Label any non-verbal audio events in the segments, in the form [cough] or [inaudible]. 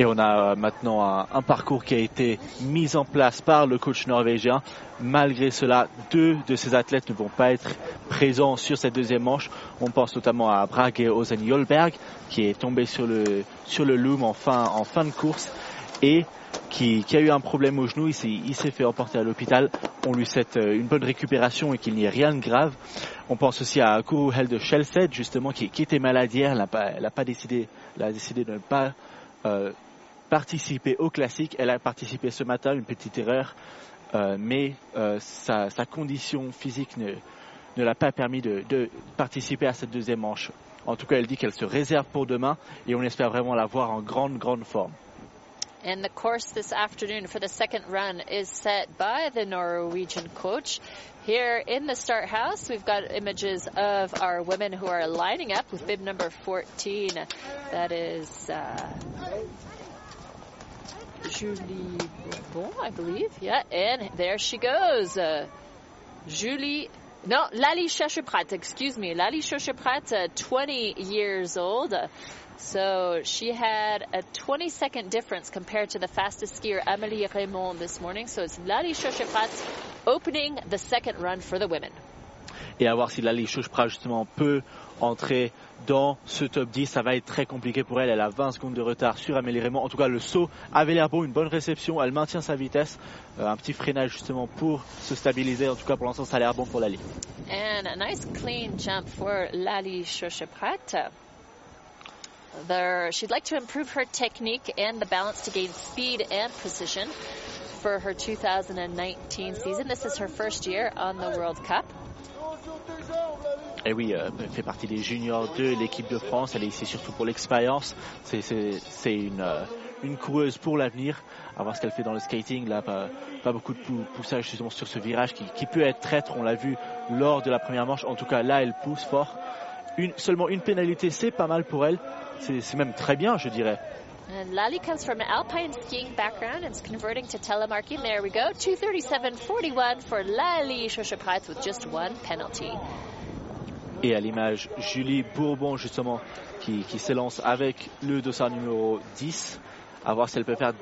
Et on a euh, maintenant un, parcours qui a été mis en place par le coach norvégien. Malgré cela, deux de ces athlètes ne vont pas être présents sur cette deuxième manche. On pense notamment à Brage Ozen Jolberg, qui est tombé sur le, sur le loom en fin, en fin de course et qui, a eu un problème au genou. Il s'est fait emporter à l'hôpital. On lui souhaite euh, une bonne récupération et qu'il n'y ait rien de grave. On pense aussi à Kuru Hel de Shelsed, justement, qui, était malade hier. Elle n'a pas, pas, décidé, elle a décidé de ne pas euh, participer au classique. Elle a participé ce matin, une petite erreur, euh, mais euh, sa, sa, condition physique ne, ne l'a pas permis de, de, participer à cette deuxième manche. En tout cas, elle dit qu'elle se réserve pour demain et on espère vraiment la voir en grande, grande forme. And the course this afternoon for the second run is set by the Norwegian coach. Here in the start house, we've got images of our women who are lining up with bib number 14. That is uh, Julie Bourbon, I believe. Yeah, and there she goes. Uh, Julie no, Lali Shashaprat, excuse me. Lali Shashaprat, uh, 20 years old. So she had a 20 second difference compared to the fastest skier Amélie Raymond this morning. So it's Lali Shashaprat opening the second run for the women. Et à voir si Lali Shashaprat justement peut entrer dans ce top 10. Ça va être très compliqué pour elle. Elle a 20 secondes de retard sur Amélie Raymond. En tout cas, le saut avait l'air bon, une bonne réception. Elle maintient sa vitesse. Euh, un petit freinage justement pour se stabiliser. En tout cas, pour l'instant, ça a l'air bon pour Lali. And a nice clean jump for Lali Shoshaprat. There, she'd like to improve her technique and the balance to gain speed and precision for her 2019 season. This is her first year on the World Cup. Et oui, euh, fait partie des juniors de l'équipe de France. Elle est ici surtout pour l'expérience. C'est une, euh, une coureuse pour l'avenir. À voir ce qu'elle fait dans le skating. Là, pas, pas beaucoup de poussage justement sur ce virage qui, qui peut être traître. On l'a vu lors de la première manche. En tout cas, là, elle pousse fort. Une, seulement une pénalité, c'est pas mal pour elle. C'est même très bien, je dirais. And Lali comes from an alpine skiing background and is converting to telemarking. There we go. 237.41 for Lali Shoshaprat with just one penalty. Et à l'image, Julie Bourbon, justement, qui, qui s'élance avec le dossard numéro 10. À voir si elle peut faire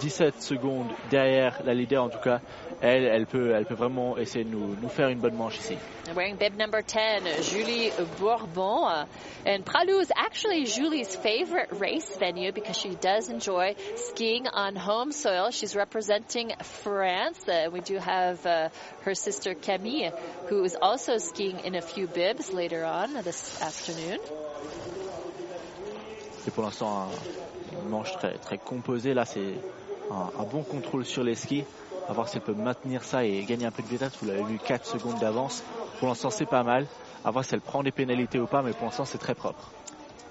17 secondes derrière la leader. En tout cas, elle, elle peut, elle peut vraiment essayer de nous, nous faire une bonne manche ici. Wearing bib number 10, Julie Bourbon. And Pralou is actually Julie's favorite race venue because she does enjoy skiing on home soil. She's representing France. Uh, we do have uh, her sister Camille, who is also skiing in a few bibs later on this afternoon. Et pour l'instant, une manche très, très composée. Là, c'est un, bon contrôle sur les skis. À voir si elle peut maintenir ça et gagner un peu de vitesse. Vous l'avez vu, 4 secondes d'avance. Pour l'instant, c'est pas mal. À voir si elle prend des pénalités ou pas, mais pour l'instant, c'est très propre.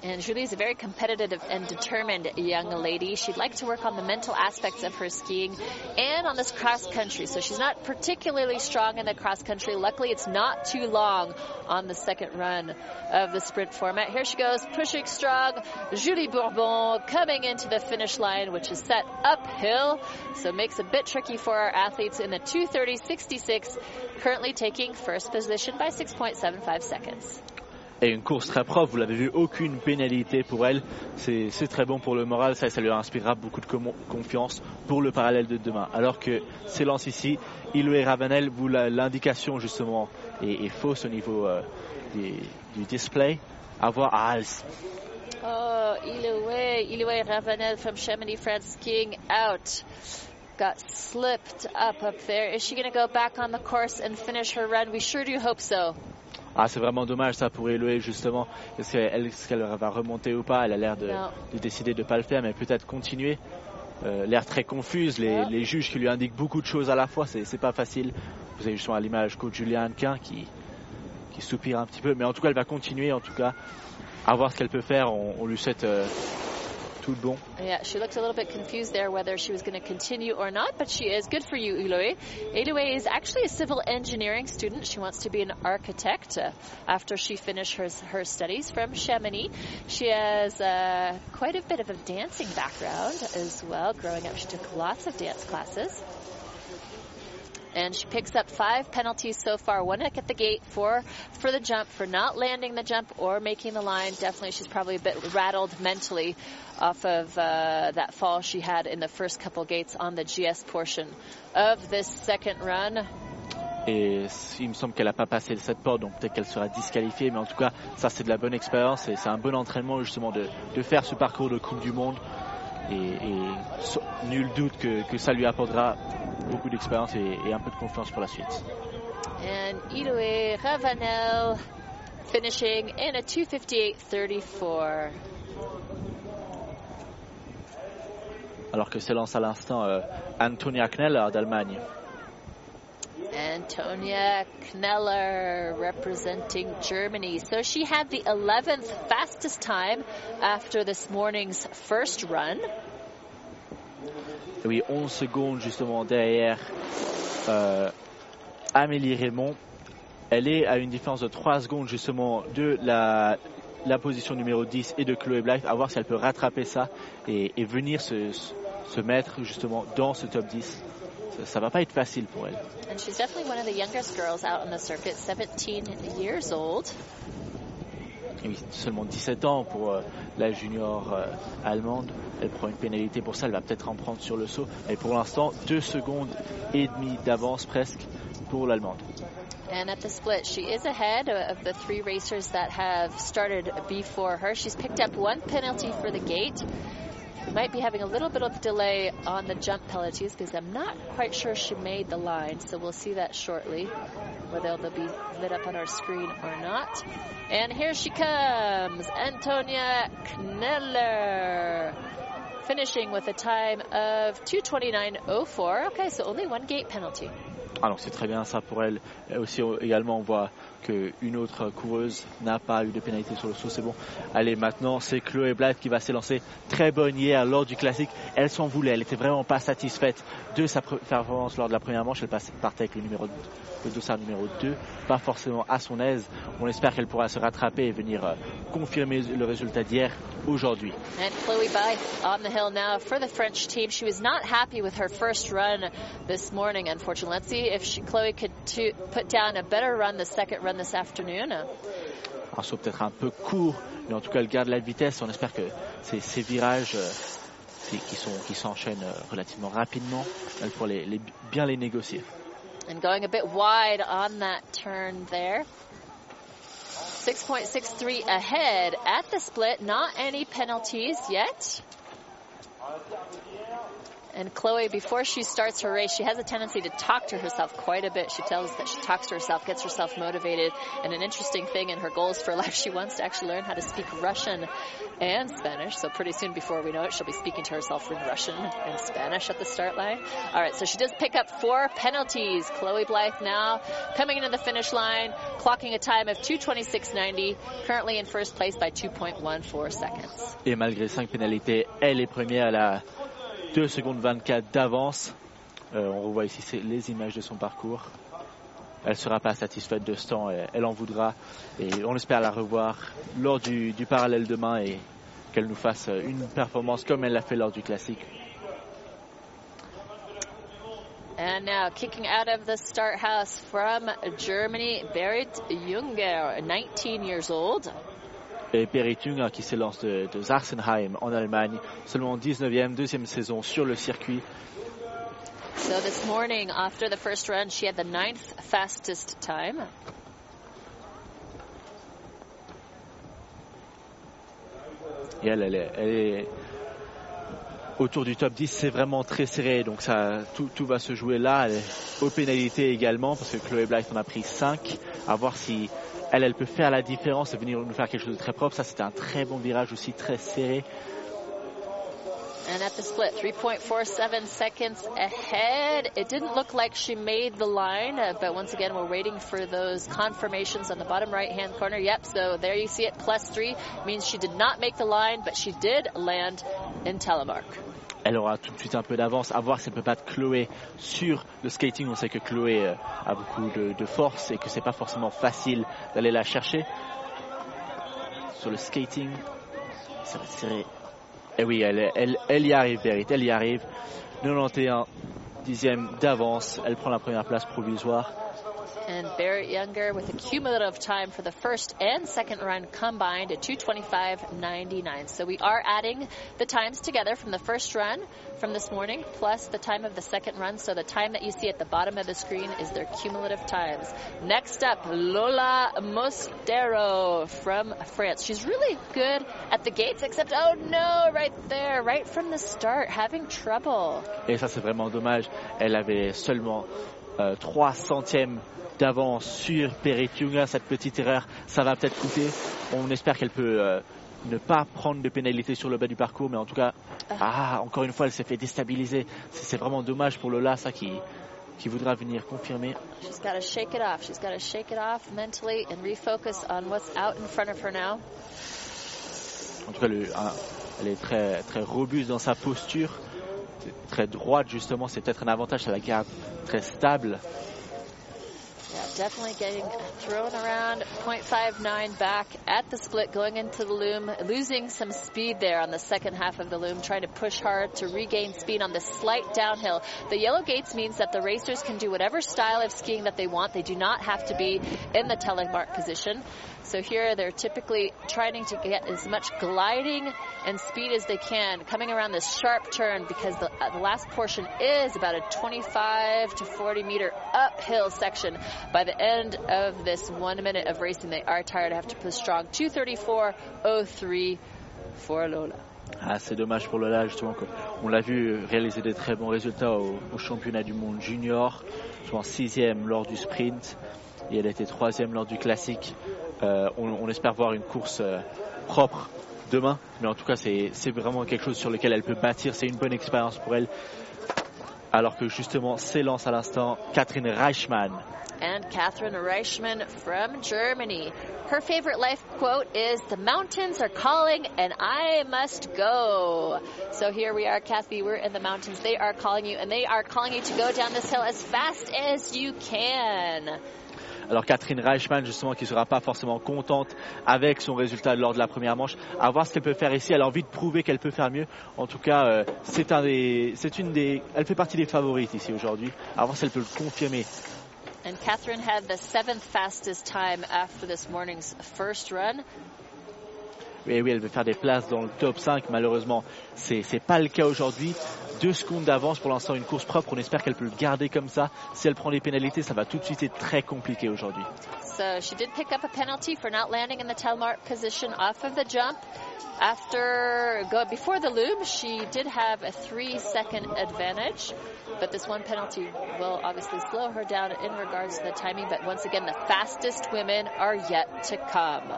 And Julie is a very competitive and determined young lady. She'd like to work on the mental aspects of her skiing and on this cross country. So she's not particularly strong in the cross country. Luckily, it's not too long on the second run of the sprint format. Here she goes, pushing strong. Julie Bourbon coming into the finish line, which is set uphill. So it makes a bit tricky for our athletes in the 230.66, currently taking first position by 6.75 seconds. Et une course très propre. Vous l'avez vu, aucune pénalité pour elle. C'est très bon pour le moral. Ça, ça lui inspirera beaucoup de confiance pour le parallèle de demain. Alors que s'élance ici, Iloé Ravanel, vous l'indication justement est, est, fausse au niveau euh, du, display. À voir à Hals. Oh, Iloé, Iloé Ravanel from Chamonix, France, skiing out. Got slipped up up there. Is she going to go back on the course and finish her run? We sure do hope so. Ah, c'est vraiment dommage ça pour Eloé justement. Est-ce qu'elle est va remonter ou pas? Elle a l'air de, de, décider de ne pas le faire, mais peut-être continuer. Euh, l'air très confuse, les, les, juges qui lui indiquent beaucoup de choses à la fois, c'est pas facile. Vous avez justement à l'image coach Julien Hanquin qui, qui soupire un petit peu, mais en tout cas elle va continuer, en tout cas, à voir ce qu'elle peut faire. On, on lui souhaite euh, tout bon. Yeah, she looked a little bit confused there whether she was going to continue or not, but she is. Good for you, Eloy. Eloy is actually a civil engineering student. She wants to be an architect uh, after she finished her, her studies from Chamonix. She has uh, quite a bit of a dancing background as well. Growing up, she took lots of dance classes. And she picks up five penalties so far. One at the gate four for the jump, for not landing the jump or making the line. Definitely, she's probably a bit rattled mentally off of uh, that fall she had in the first couple gates on the GS portion of this second run. Et il me semble qu'elle n'a pas passé cette porte, donc peut-être qu'elle sera disqualifiée. Mais en tout cas, ça c'est de la bonne expérience et c'est un bon entraînement justement de, de, faire ce parcours de Coupe du Monde. Et, et nul doute que, que, ça lui apportera beaucoup d'expérience et, et, un peu de confiance pour la suite. And Idoe Ravanel finishing in a 258.34. Alors que s'élance à l'instant euh, Antonia Kneller d'Allemagne. Antonia Kneller representing Germany. So she had the 11th fastest time after this morning's first run. Oui, 11 secondes justement derrière euh, Amélie Raymond. Elle est à une différence de 3 secondes justement de la, position numéro 10 et de Chloé Blythe, à voir si elle peut rattraper ça et, venir se mettre justement dans ce top 10. Ça, va pas être facile pour elle. And she's definitely one of the youngest girls out on the circuit, 17 years old. Et oui, seulement 17 ans pour euh, la junior euh, allemande. Elle prend une pénalité pour ça, elle va peut-être en prendre sur le saut. Mais pour l'instant, 2 secondes et demie d'avance presque pour l'allemande. And at the split, she is ahead of the three racers that have started before her. She's picked up one penalty for the gate. Might be having a little bit of delay on the jump penalties because I'm not quite sure she made the line, so we'll see that shortly, whether they'll be lit up on our screen or not. And here she comes, Antonia Kneller, finishing with a time of 229.04. Okay, so only one gate penalty. Ah, Alors c'est très bien ça pour elle. Aussi également on voit qu'une autre coureuse n'a pas eu de pénalité sur le saut. C'est bon. Allez maintenant c'est Chloé Blatt qui va s'élancer. Très bonne hier lors du classique. Elle s'en voulait. Elle était vraiment pas satisfaite de sa performance lors de la première manche. Elle partait avec le numéro le dossard numéro 2, pas forcément à son aise. On espère qu'elle pourra se rattraper et venir euh, confirmer le résultat d'hier aujourd'hui. And Chloe Blythe on the hill now for the French team. She was not happy with her first run this morning, unfortunately. Let's see if she, Chloe could put down a better run the second run this afternoon. Saut peut-être un peu court, mais en tout cas elle garde la vitesse. On espère que ces, ces virages euh, qui sont qui s'enchaînent euh, relativement rapidement, elle pourra les, les, bien les négocier. And going a bit wide on that turn there. 6.63 ahead at the split. Not any penalties yet. And Chloe, before she starts her race, she has a tendency to talk to herself quite a bit. She tells that she talks to herself, gets herself motivated. And an interesting thing in her goals for [laughs] life, she wants to actually learn how to speak Russian and Spanish. So pretty soon, before we know it, she'll be speaking to herself in Russian and Spanish at the start line. All right, so she does pick up four penalties. Chloe Blythe now coming into the finish line, clocking a time of 226.90, currently in first place by 2.14 seconds. Et malgré cinq pénalités, elle est première à la 2 secondes 24 d'avance. Euh, on revoit ici les images de son parcours. Elle ne sera pas satisfaite de ce temps, elle en voudra. Et on espère la revoir lors du, du parallèle demain et qu'elle nous fasse une performance comme elle l'a fait lors du classique. And now kicking out of the start house from Germany, Berit Junger, 19 years old. Et Junger qui s'élance de, de Sachsenheim en Allemagne, seulement 19e, deuxième saison sur le circuit. So this morning, after the first run, she had the ninth fastest time. Et elle, elle est, elle est autour du top 10, c'est vraiment très serré, donc ça, tout, tout va se jouer là, elle est aux pénalités également, parce que Chloé Blythe en a pris 5, à voir si elle, peut faire la différence et venir nous faire quelque chose de très propre. Ça, c'était un très bon virage aussi, très serré. And at the split, 3.47 seconds ahead. It didn't look like she made the line, uh, but once again, we're waiting for those confirmations on the bottom right hand corner. Yep, so there you see it, plus three means she did not make the line, but she did land in telemark. Elle aura tout de suite un peu d'avance. À voir si elle peut battre Chloé sur le skating. On sait que Chloé euh, a beaucoup de, force et que c'est pas forcément facile d'aller la chercher. Sur le skating, ça va serrer. Et oui, elle, y arrive, Berit, elle y arrive. 91 dixièmes d'avance. Elle prend la première place provisoire. And Barrett Younger with a cumulative time for the first and second run combined at 225.99. So we are adding the times together from the first run from this morning plus the time of the second run. So the time that you see at the bottom of the screen is their cumulative times. Next up, Lola Mostero from France. She's really good at the gates, except, oh no, right there, right from the start, having trouble. Et ça, c'est vraiment dommage. Elle avait seulement euh, 3 centièmes d'avance sur Perit Junga. Cette petite erreur, ça va peut-être coûter. On espère qu'elle peut euh, ne pas prendre de pénalité sur le bas du parcours, mais en tout cas, ah, encore une fois, elle s'est fait déstabiliser. C'est vraiment dommage pour Lola, ça qui, qui voudra venir confirmer. She's got to shake it off. She's got to shake it off mentally and refocus on what's out in front of her now. En tout cas, le, un, elle est très, très robuste dans sa posture, très droite justement. C'est peut-être un avantage, ça la garde très stable. Yeah, definitely getting thrown around 0.59 back at the split going into the loom, losing some speed there on the second half of the loom, trying to push hard to regain speed on this slight downhill. The yellow gates means that the racers can do whatever style of skiing that they want. They do not have to be in the telemark position. So here they're typically trying to get as much gliding and speed as they can, coming around this sharp turn because the, uh, the last portion is about a 25 to 40 meter uphill section. By the end of this one minute of racing, they are tired. Have to push strong 234.03 for Lola. Ah, c'est dommage pour Lola, justement. On l'a vu réaliser des très bons résultats au, au championnat du monde junior, soit sixième lors du sprint, et elle était troisième lors du classique. Euh, on, on, espère voir une course euh, propre demain, mais en tout cas, c'est vraiment quelque chose sur lequel elle peut bâtir. C'est une bonne expérience pour elle. Alors que justement s'élance à l'instant Catherine Reichmann. And Catherine Reichmann from Germany. Her favorite life quote is, The mountains are calling and I must go. So here we are, Kathy. We're in the mountains. They are calling you and they are calling you to go down this hill as fast as you can. Alors Catherine Reichmann, justement, qui ne sera pas forcément contente avec son résultat lors de la première manche, à voir ce qu'elle peut faire ici. Elle a envie de prouver qu'elle peut faire mieux. En tout cas, euh, c'est un des, c'est une des, elle fait partie des favorites ici aujourd'hui. À voir si elle peut le confirmer. And Catherine had the seventh fastest time after this morning's first run. Oui, oui, elle veut faire des places dans le top 5. Malheureusement, c'est c'est pas le cas aujourd'hui. Deux secondes d'avance pour l'instant, une course propre. On espère qu'elle peut le garder comme ça. Si elle prend des pénalités, ça va tout de suite être très compliqué aujourd'hui. So she did pick up a penalty for not landing in the telemark position off of the jump. After go before the loom, she did have a three second advantage, but this one penalty will obviously slow her down in regards to the timing. But once again, the fastest women are yet to come.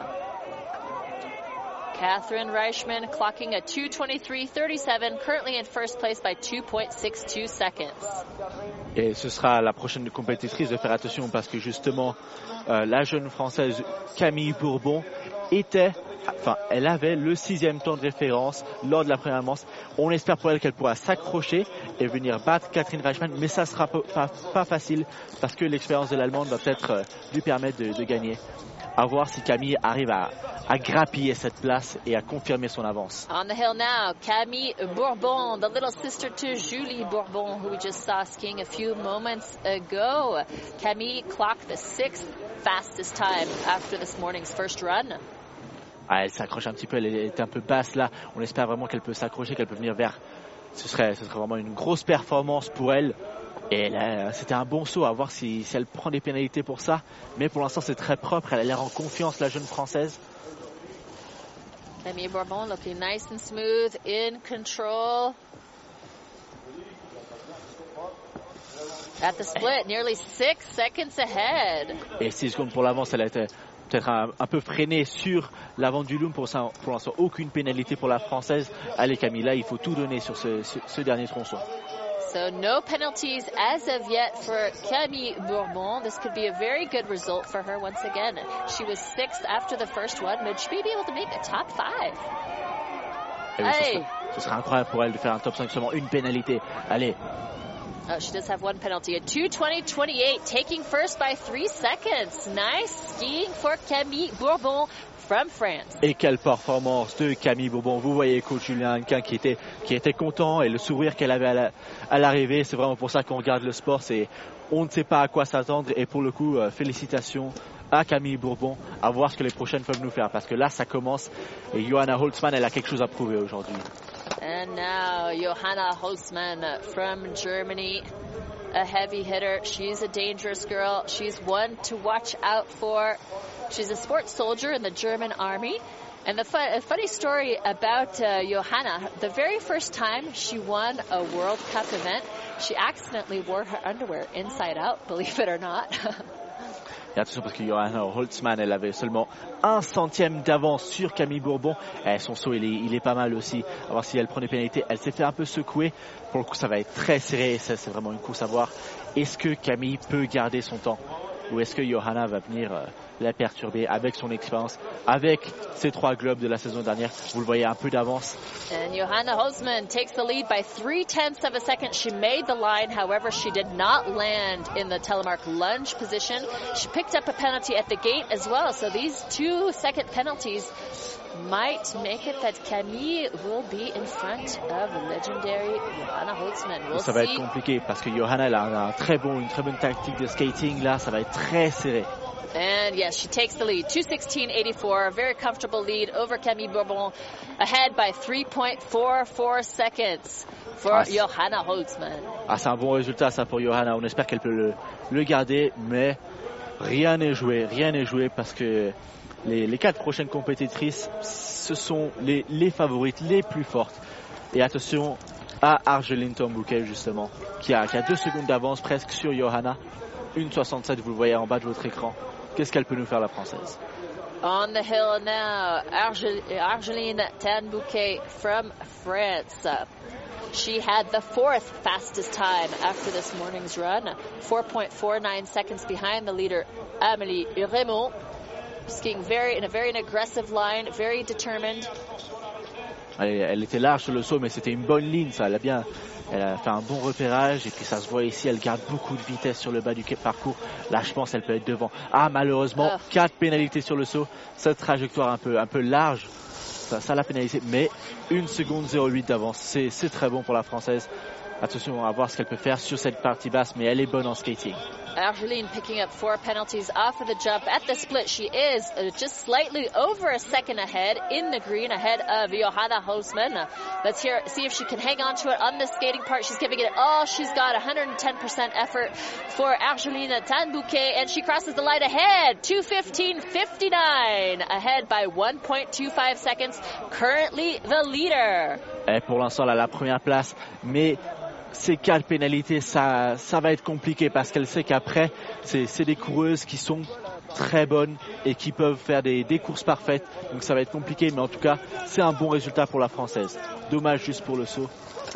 Catherine Reichman clocking a 223.37, currently in first place by 2.62 seconds. Et ce sera la prochaine compétitrice de faire attention parce que justement, euh, la jeune française Camille Bourbon était, enfin, elle avait le sixième temps de référence lors de la première manche. On espère pour elle qu'elle pourra s'accrocher et venir battre Catherine Reichmann, mais ça sera pas, facile parce que l'expérience de l'Allemande va peut-être euh, lui permettre de gagner. À voir si Camille arrive à, à grappiller cette place et à confirmer son avance. On the hill now, Camille Bourbon, the little sister to Julie Bourbon, who we just saw skiing a few moments ago. Camille clocked the sixth fastest time after this morning's first run. Ah, elle s'accroche un petit peu, elle est un peu basse là. On espère vraiment qu'elle peut s'accrocher, qu'elle peut venir vers. Ce serait, ce serait vraiment une grosse performance pour elle. Et c'était un bon saut à voir si, si, elle prend des pénalités pour ça. Mais pour l'instant, c'est très propre. Elle a l'air en confiance, la jeune française. Camille Bourbon looking nice and smooth, in control. At the split, nearly six seconds ahead. Et 6 secondes pour l'avance, elle a été peut-être un, un, peu freinée sur l'avant du loom. Pour, ça, pour l'instant, aucune pénalité pour la française. Allez Camille, là, il faut tout donner sur ce, ce, ce dernier tronçon. So no penalties as of yet for Camille Bourbon. This could be a very good result for her once again. She was sixth after the first one, but she may be able to make a top five. Oui, serait, ce, serait, incroyable pour elle de faire un top 5 seulement une pénalité. Allez. Oh, she does have one penalty. A 220.28, taking first by three seconds. Nice skiing for Camille Bourbon from France. Et quelle performance de Camille Bourbon. Vous voyez coach Julien Hanquin qui était, qui était content et le sourire qu'elle avait à l'arrivée. C'est vraiment pour ça qu'on regarde le sport. C'est, on ne sait pas à quoi s'attendre et pour le coup, euh, félicitations à Camille Bourbon à voir ce que les prochaines peuvent nous faire parce que là ça commence et Johanna Holtzmann elle a quelque chose à prouver aujourd'hui. And now Johanna Holtzmann from Germany, a heavy hitter. She's a dangerous girl. She's one to watch out for. She's a sports soldier in the German army. And the fun, funny story about uh, Johanna, the very first time she won a World Cup event, she accidentally wore her underwear inside out, [laughs] believe it or not. [laughs] Et attention parce que Johanna Holtzmann, elle avait seulement un centième d'avance sur Camille Bourbon. Et son saut, il est, il est pas mal aussi. À voir si elle prend des pénalités. Elle s'est fait un peu secouer. Pour le coup, ça va être très serré. C'est vraiment une course à voir. Est-ce que Camille peut garder son temps? Ou est-ce que Johanna va venir euh, la perturber avec son expérience, avec ses trois globes de la saison dernière. Vous le voyez un peu d'avance. And Johanna Holzman takes the lead by three tenths of a second. She made the line, however, she did not land in the telemark lunge position. She picked up a penalty at the gate as well. So these two second penalties might make it that Camille will be in front of legendary Johanna Holzman. We'll ça va être compliqué parce que Johanna elle a un très bon, une très bonne tactique de skating là, ça va être très serré. And yes, she takes the lead. 216.84, a very comfortable lead over Camille Bourbon, ahead by 3.44 seconds for ah, Johanna Holtzmann. Ah, c'est un bon résultat ça pour Johanna. On espère qu'elle peut le, le, garder, mais rien n'est joué, rien n'est joué parce que les, les, quatre prochaines compétitrices, ce sont les, les favorites les plus fortes. Et attention à Argeline Tombouquet justement, qui a, qui a deux secondes d'avance presque sur Johanna. 1,67, vous le voyez en bas de votre écran. Qu'est-ce qu'elle peut nous faire, la Française On the hill now, Argeline Tanbouquet from France. She had the fourth fastest time after this morning's run, 4.49 seconds behind the leader, Amélie Raymond. Skiing very in a very aggressive line, very determined. Elle, elle, était large sur le saut, mais c'était une bonne ligne, ça. Elle a bien, elle a fait un bon repérage et puis ça se voit ici, elle garde beaucoup de vitesse sur le bas du parcours. Là, je pense, elle peut être devant. Ah, malheureusement, oh. quatre pénalités sur le saut. Cette trajectoire un peu, un peu large, ça, ça l'a pénalisé. Mais une seconde 08 d'avance, c'est très bon pour la française. Attention, on va voir ce qu'elle peut faire sur cette partie basse, mais elle est bonne en skating. Uh, Argeline picking up four penalties off of the jump. At the split, she is uh, just slightly over a second ahead in the green, ahead of Johanna Hosman. Uh, let's hear, see if she can hang on to it on the skating part. She's giving it all she's got, 110% effort for Argelina Tanbouquet, and she crosses the line ahead, 215.59, ahead by 1.25 seconds, currently the leader. Et pour l'instant, la première place, mais ces quatre pénalités, ça, ça va être compliqué parce qu'elle sait qu'après, c'est des coureuses qui sont très bonnes et qui peuvent faire des, des, courses parfaites. Donc ça va être compliqué, mais en tout cas, c'est un bon résultat pour la française. Dommage juste pour le saut.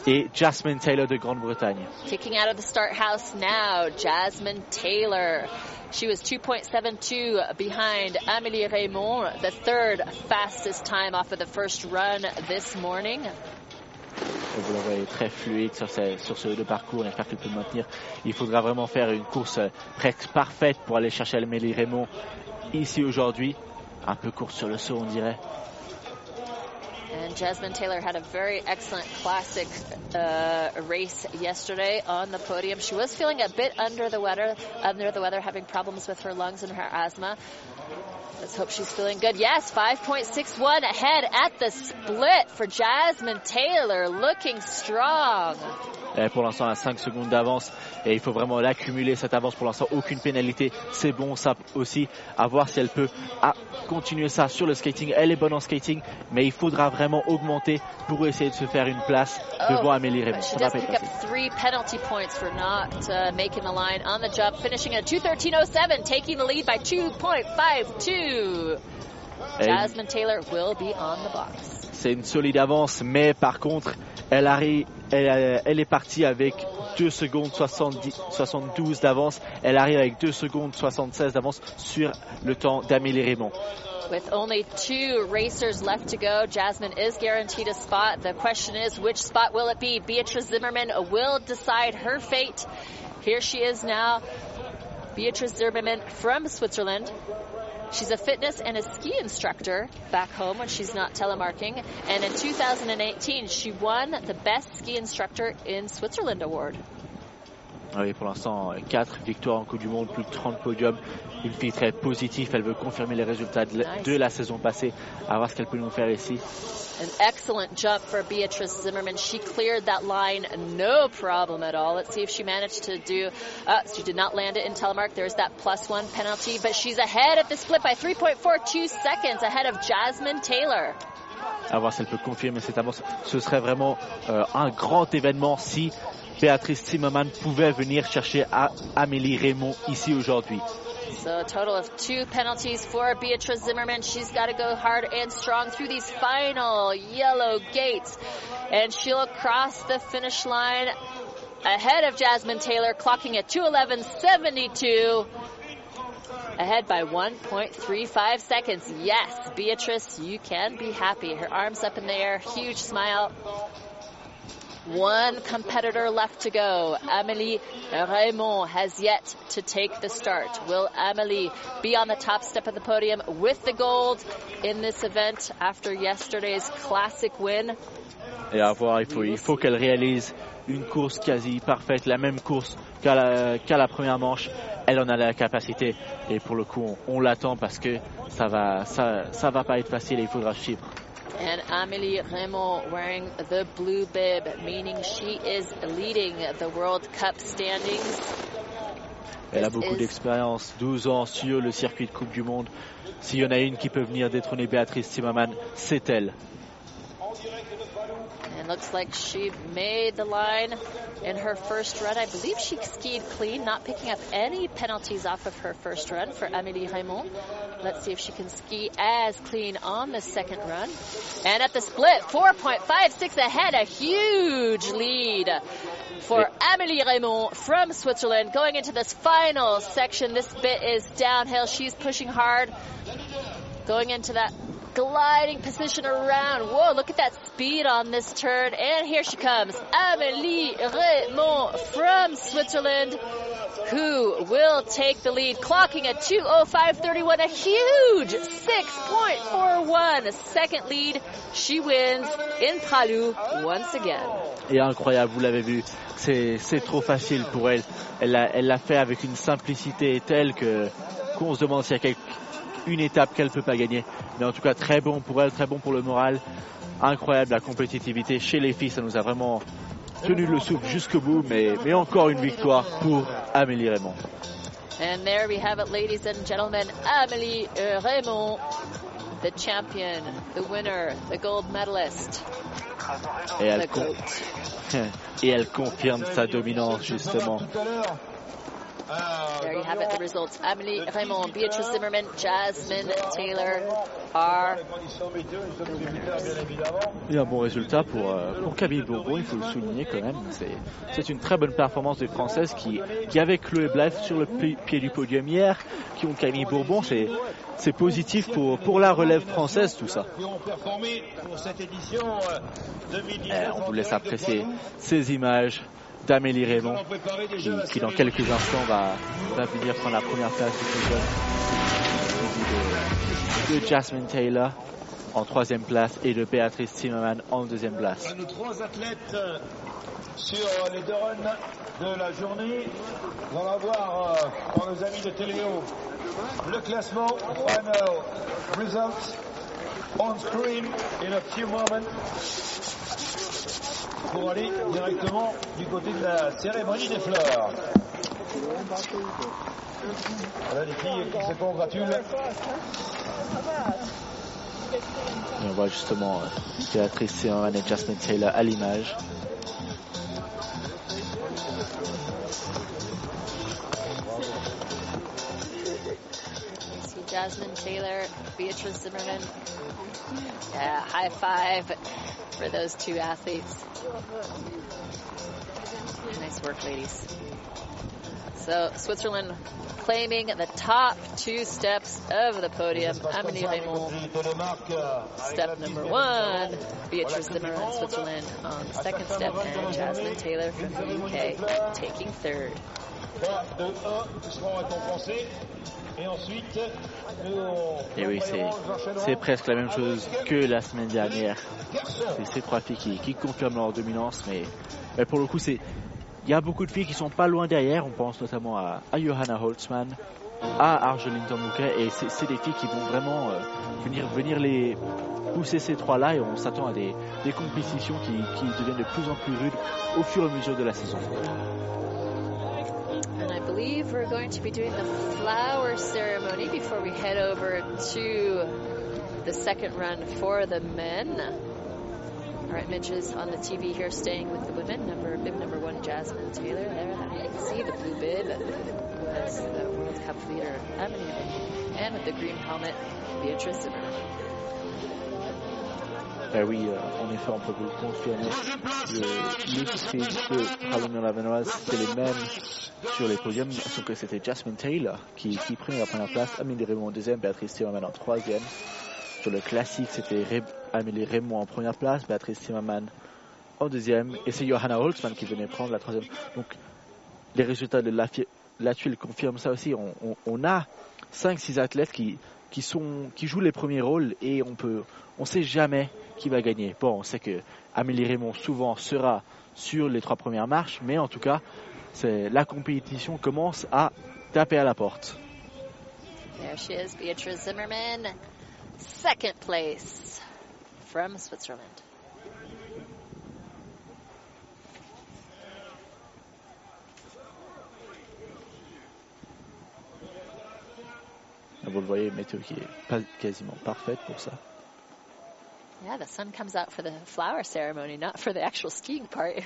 Et Jasmine Taylor de Grande-Bretagne. Kicking out of the start house now, Jasmine Taylor. She was 2.72 behind Amélie Raymond, the third fastest time off of the first run this morning. Vous le voyez très fluide sur ce, sur ce de parcours. J'espère qu'il peut maintenir. Il faudra vraiment faire une course presque parfaite pour aller chercher Amélie Raymond ici aujourd'hui. Un peu courte sur le saut, on dirait. And Jasmine Taylor had a very excellent classic uh, race yesterday on the podium. She was feeling a bit under the weather, under the weather, having problems with her lungs and her asthma. Let's hope she's feeling good. Yes, 5.61 ahead at the split for Jasmine Taylor, looking strong. Et pour l'instant, à 5 secondes d'avance et il faut vraiment l'accumuler cette avance. Pour l'instant, aucune pénalité. C'est bon, ça aussi. À voir si elle peut à continuer ça sur le skating. Elle est bonne en skating, mais il faudra vraiment augmenter pour essayer de se faire une place devant oh, Amélie Raymond. She does pick up three penalty points for not uh, making the line on the jump, finishing at 213.07, taking the lead by 2.52. Jasmine Taylor will be on the box. C'est une solide avance, mais par contre, elle, arrive, elle, elle est partie avec 2 secondes 70, 72 d'avance. Elle arrive avec 2 secondes 76 d'avance sur le temps d'Amélie Raymond. With only two racers left to go, Jasmine is guaranteed a spot. The question is, which spot will it be? Beatrice Zimmerman will decide her fate. Here she is now, Beatrice Zimmerman from Switzerland. She's a fitness and a ski instructor back home when she's not telemarking. And in 2018, she won the Best Ski Instructor in Switzerland award. Oui, pour l'instant, 4 victoires en Coupe du Monde, plus de 30 podiums. Une fille très positive, elle veut confirmer les résultats de, la, Nice. de la saison passée, à voir ce qu'elle peut nous faire ici. An excellent jump for Beatrice Zimmerman. She cleared that line no problem at all. Let's see if she managed to do. Uh, she did not land it in telemark. There's that plus one penalty, but she's ahead at the split by 3.42 seconds ahead of Jasmine Taylor. À voir si elle peut confirmer cette avance. Ce serait vraiment euh, un grand événement si Béatrice Zimmermann pouvait venir chercher à Amélie Raymond ici aujourd'hui. So a total of two penalties for Beatrice Zimmerman. She's got to go hard and strong through these final yellow gates. And she'll cross the finish line ahead of Jasmine Taylor, clocking at 211.72. Ahead by 1.35 seconds. Yes, Beatrice, you can be happy. Her arms up in the air, huge smile. One competitor left to go. Amélie Raymond has yet to take the start. Will Amélie be on the top step of the podium with the gold in this event after yesterday's classic win? Et à voir, il faut, il faut qu'elle réalise une course quasi parfaite, la même course qu'à la, qu'à la première manche. Elle en a la capacité. Et pour le coup, on, on l'attend parce que ça va, ça, ça va pas être facile et il faudra suivre. And Amélie Raymond wearing the blue bib, meaning she is leading the World Cup standings. Elle a beaucoup d'expérience, 12 ans sur le circuit de Coupe du Monde. S'il y en a une qui peut venir détrôner Béatrice Zimmermann, c'est elle. Looks like she made the line in her first run. I believe she skied clean, not picking up any penalties off of her first run for Amélie Raymond. Let's see if she can ski as clean on the second run. And at the split, 4.56 ahead, a huge lead for Amélie Raymond from Switzerland going into this final section. This bit is downhill. She's pushing hard, going into that gliding position around. Whoa, look at that speed on this turn. And here she comes, Amélie Raymond from Switzerland, who will take the lead, clocking at 205.31, a huge 6.41 second lead. She wins in Palu once again. Et incroyable, vous l'avez vu, c'est trop facile pour elle. Elle l'a elle fait avec une simplicité telle que qu'on se demande s'il y a quelque- une étape qu'elle peut pas gagner. Mais en tout cas, très bon pour elle, très bon pour le moral. Incroyable la compétitivité chez les filles, ça nous a vraiment tenu le souffle jusqu'au bout. Mais, mais encore une victoire pour Amélie Raymond. And there we have it, ladies and gentlemen. Amélie euh, Raymond, the champion, the winner, the gold medalist, Et elle, [laughs] et elle confirme sa dominance justement. There you have it, the results. Amélie Raymond, Beatrice Zimmerman, Jasmine Taylor are Et un bon résultat pour, euh, pour Camille Bourbon, il faut le souligner quand même. C'est- C'est une très bonne performance des Françaises qui, qui avec Chloé Blythe sur le pi- pied du podium hier, qui ont Camille Bourbon. C'est c'est positif pour, pour la relève française tout ça. euh, 2019. Eh, on vous laisse apprécier ces images d'Amélie Raymond qui, dans quelques instants va, va venir prendre la première place du. De, de Jasmine Taylor en troisième place et de Béatrice Zimmermann en deuxième place. Nos trois athlètes euh, sur euh, les deux runs de la journée. Nous allons voir euh, pour nos amis de Téléo le classement. Final results on screen in a few moments. Pour aller directement du côté de la cérémonie des fleurs. Voilà les filles qui se congratulent. Et on voit justement euh, Béatrice Zimmermann et Jasmine Taylor à l'image. see Jasmine Taylor, Beatrice Zimmerman. Yeah, high five for those two athletes. Nice work, ladies. So Switzerland claiming the top two steps of the podium. Amélie Raymond, step number one. Beatrice Zimmerman, Switzerland on the second step, and Jasmine Taylor from the UK taking third. 3, 2, 1, qui seront récompensés. Et oui, c'est presque la même chose que la semaine dernière. C'est ces trois filles qui, confirment leur dominance, mais, mais pour le coup, c'est il y a beaucoup de filles qui sont pas loin derrière. On pense notamment à, Johanna Holtzmann, à Argeline Tomuka, et c'est des filles qui vont vraiment euh, venir, venir les pousser ces trois-là, et on s'attend à des, compétitions qui deviennent de plus en plus rudes au fur et à mesure de la saison. And I believe we're going to be doing the flower ceremony before we head over to the second run for the men. All right, Mitch is on the TV here staying with the women. Number bib number one, Jasmine Taylor. There, you can see the blue bib has the World Cup leader, Emily, and with the green helmet, Beatrice Zimmerman. Ben oui, euh, en effet, on peut vous le confirmer. Le, de Palomino Lavenoise, c'est les mêmes sur les podiums, sauf que c'était Jasmine Taylor qui, qui prenait la première place, Amélie Raymond en deuxième, Béatrice Zimmerman en troisième. Sur le classique, c'était Amélie Raymond en première place, Béatrice Zimmerman en deuxième, et c'est Johanna Holtzmann qui venait prendre la troisième. Donc, les résultats de la, tuile confirment ça aussi. On, a 5-6 athlètes qui, jouent les premiers rôles et on on sait jamais qui va gagner. Bon, on sait que Amélie Raymond souvent sera sur les trois premières marches, mais en tout cas, la compétition commence à taper à la porte. There she is, Beatrice Zimmerman, second place from Switzerland. Vous le voyez, météo qui est pas quasiment parfaite pour ça. Yeah, the sun comes out for the flower ceremony, not for the actual skiing part. [laughs]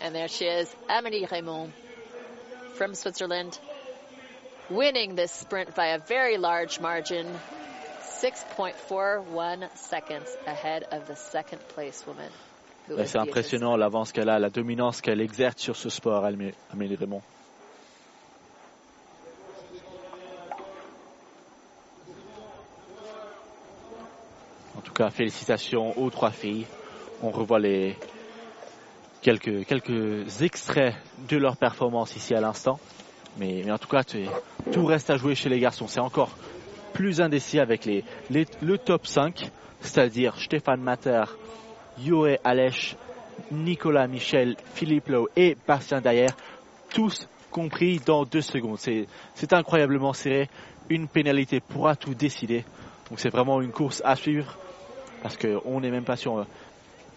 and there she is, Amélie Raymond from Switzerland, winning this sprint by a very large margin, 6.41 seconds ahead of the second place woman. C'est impressionnant l'avance qu'elle a, la dominance qu'elle exerce sur ce sport, Amélie Raymond. Cas, félicitations aux trois filles. On revoit les quelques, quelques extraits de leur performance ici à l'instant. Mais, en tout cas, tout reste à jouer chez les garçons. C'est encore plus indécis avec les, le top 5, c'est-à-dire Stéphane Mater, Yoé Alech, Nicolas Michel, Philippe Lowe et Bastien Dayer, tous compris dans deux secondes. C'est incroyablement serré. Une pénalité pourra tout décider. Donc c'est vraiment une course à suivre parce qu'on n'est même pas sûr.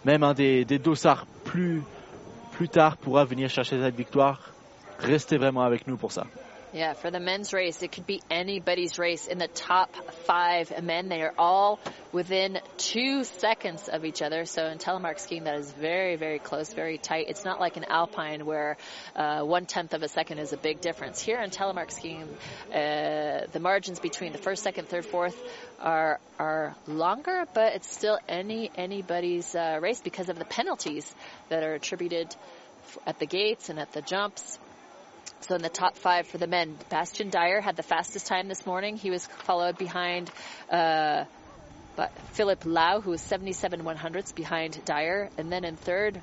Même un des, des dossards plus, plus tard pourra venir chercher cette victoire. Restez vraiment avec nous pour ça. Yeah, for the men's race, it could be anybody's race in the top five men. They are all within two seconds of each other. So in telemark skiing, that is very, very close, very tight. It's not like an alpine where uh, one tenth of a second is a big difference. Here in telemark skiing, uh, the margins between the first, second, third, fourth are are longer, but it's still any anybody's uh, race because of the penalties that are attributed at the gates and at the jumps. So in the top five for the men, Bastian Dyer had the fastest time this morning. He was followed behind uh, but Philip Lau, who was 77 100ths behind Dyer. And then in third,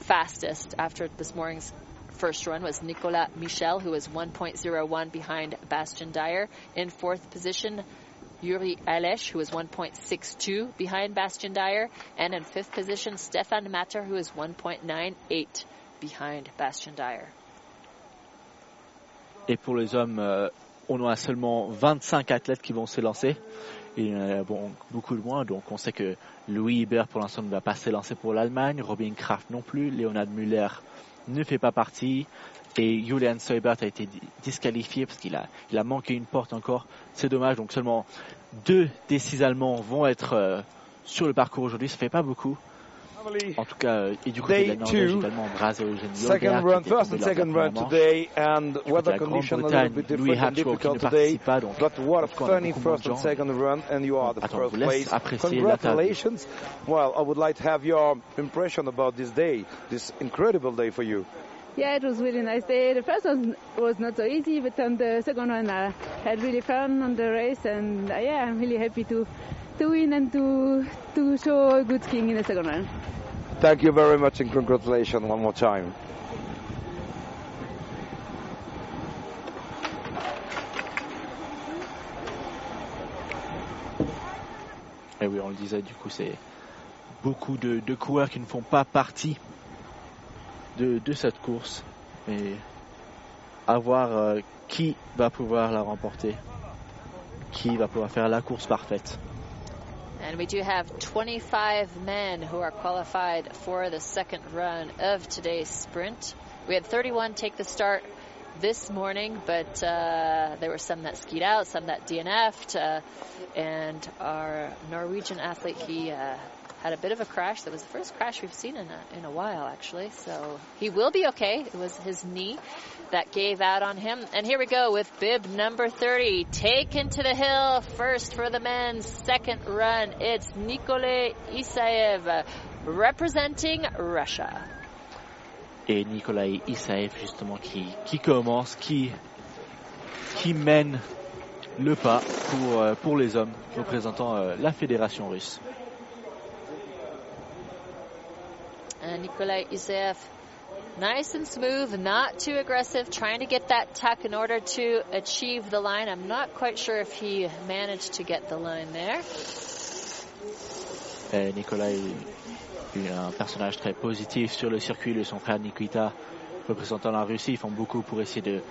fastest after this morning's first run was Nicolas Michel, who was 1.01 behind Bastian Dyer. In fourth position, Yuri Alesh, who was 1.62 behind Bastian Dyer. And in fifth position, Stefan Matter, who is 1.98 behind Bastian Dyer. Et pour les hommes, euh, on a seulement 25 athlètes qui vont s'élancer. Et euh, bon, beaucoup de moins. Donc on sait que Louis Hubert pour l'instant ne va pas s'élancer pour l'Allemagne. Robin Kraft non plus. Leonard Müller ne fait pas partie. Et Julian Seubert a été disqualifié parce qu'il a, il a manqué une porte encore. C'est dommage. Donc seulement deux des six Allemands vont être euh, sur le parcours aujourd'hui. Ça fait pas beaucoup. En tout cas, et du côté de la Norvège également, Second run, first and second run today, and weather conditions a little bit different and difficult today. But what a funny first and second run, and you are the first place. Congratulations. Well, I would like to have your impression about this day, this incredible day for you. Yeah, it was really nice day. The first one was not so easy, but on the second one I had really fun on the race, and uh, yeah, I'm really happy to to win and to, to show a good skiing in the second round. Thank you very much and congratulations one more time. Et oui, on le disait, du coup, c'est beaucoup de, de, coureurs qui ne font pas partie de, de cette course. Mais à voir euh, qui va pouvoir la remporter, qui va pouvoir faire la course parfaite. And we do have 25 men who are qualified for the second run of today's sprint. We had 31 take the start this morning, but uh, there were some that skied out, some that DNF'd, uh, and our Norwegian athlete, he uh, had a bit of a crash. That was the first crash we've seen in a, in a while, actually. So he will be okay. It was his knee that gave out on him. And here we go with bib number 30, taken to the hill first for the men's second run. It's Nikolay Isaev representing Russia. et Nikolai Isaev justement qui, qui commence, qui, qui mène le pas pour, euh, pour les hommes représentant euh, la fédération russe. Nikolai Isaev, nice and smooth, not too aggressive, trying to get that tuck in order to achieve the line. I'm not quite sure if he managed to get the line there. Et Nikolai un personnage très positif sur le circuit, de son frère Nikita, représentant la Russie, ils font beaucoup pour essayer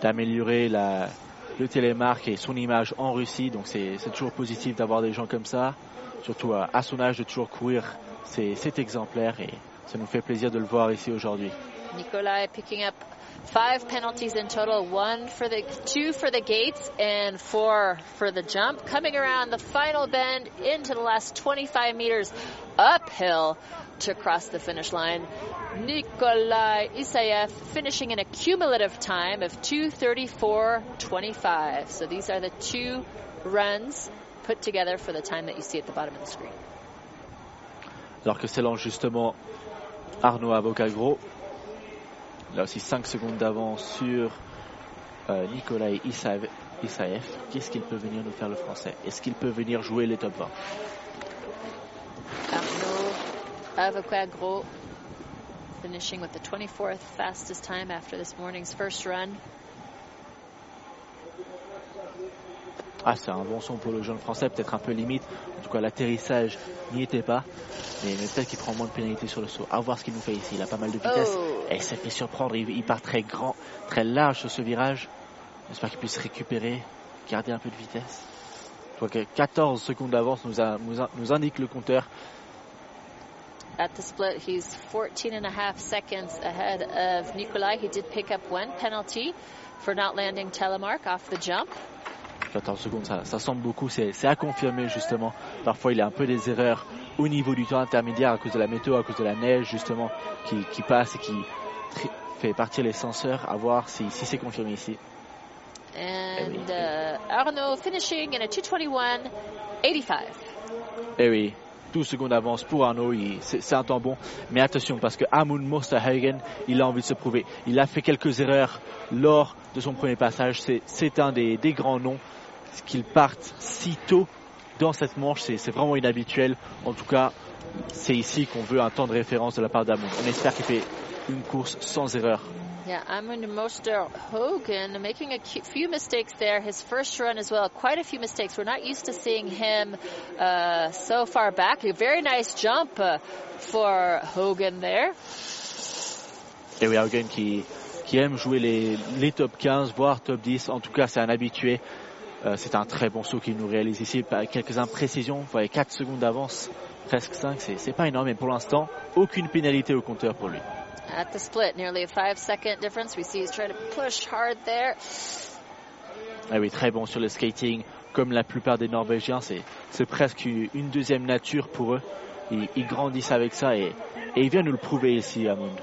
d'améliorer le télémarque et son image en Russie. Donc c'est toujours positif d'avoir des gens comme ça, surtout à, à, son âge de toujours courir. C'est exemplaire et ça nous fait plaisir de le voir ici aujourd'hui. Nikolai picking up five penalties in total, one for the two for the gates and four for the jump. Coming around the final bend into the last 25 meters uphill to cross the finish line. Nikolai Isayev finishing in a cumulative time of 234.25. So these are the two runs put together for the time that you see at the bottom of the screen. Alors que s'élance justement Arnaud Avocagro Là aussi 5 secondes d'avance sur euh, Nikolai Isaev. Qu'est-ce qu'il peut venir nous faire le français? Est-ce qu'il peut venir jouer les top 20 Arnaud Avocagro finishing with the 24th fastest time after this morning's first run. Ah, c'est un bon son pour le jeune français, peut-être un peu limite. En tout cas, l'atterrissage n'y était pas. Mais, peut-être qu'il prend moins de pénalités sur le saut. À voir ce qu'il nous fait ici. Il a pas mal de vitesse. Oh. Et il s'est fait surprendre. Il, part très grand, très large sur ce virage. J'espère qu'il puisse récupérer, garder un peu de vitesse. Je que 14 secondes d'avance nous, nous, indique le compteur. At the split, he's 14 and a half seconds ahead of Nikolai. He did pick up one penalty for not landing telemark off the jump. 14 secondes, ça, ça semble beaucoup, c'est à confirmer justement. Parfois, il y a un peu des erreurs au niveau du temps intermédiaire à cause de la météo, à cause de la neige justement qui, qui passe et qui fait partir les senseurs. À voir si, si c'est confirmé ici. And eh uh, Arnaud finishing in a 221.85. Eh oui, 12 secondes d'avance pour Arnaud, c'est un temps bon. Mais attention, parce que Amund Mosterhagen, il a envie de se prouver. Il a fait quelques erreurs lors de son premier passage. C'est un des, grands noms qu'il parte si tôt dans cette manche, c'est vraiment inhabituel. En tout cas, c'est ici qu'on veut un temps de référence de la part d'Amund. On espère qu'il fait une course sans erreur. Yeah, Amund Moster Hogan making a few mistakes there. His first run as well, quite a few mistakes. We're not used to seeing him uh, so far back. A very nice jump uh, for Hogan there. Et oui, Hogan qui, qui aime jouer les, les top 15, voire top 10. En tout cas, c'est un habitué. Euh, c'est un très bon saut qu'il nous réalise ici. Quelques imprécisions, vous voyez 4 secondes d'avance, presque 5, c'est pas énorme, mais pour l'instant, aucune pénalité au compteur pour lui. At the split, nearly a 5 second difference. We see he's trying to push hard there. Ah oui, très bon sur le skating. Comme la plupart des Norvégiens, c'est presque une deuxième nature pour eux. Ils, ils grandissent avec ça et, et il vient nous le prouver ici à Monde.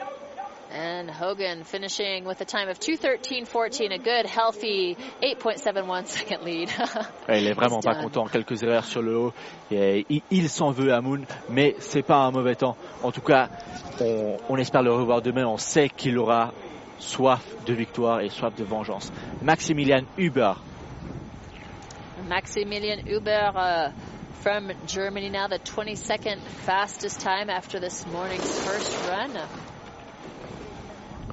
And Hogan finishing with a time of 2.13.14, a good, healthy 8.71 second lead. [laughs] il est vraiment pas content. Quelques erreurs sur le haut. Et il, s'en veut à Moon, mais c'est pas un mauvais temps. En tout cas, on, on espère le revoir demain. On sait qu'il aura soif de victoire et soif de vengeance. Maximilian Huber. Maximilian Huber. Uh, from Germany now, the 22nd fastest time after this morning's first run.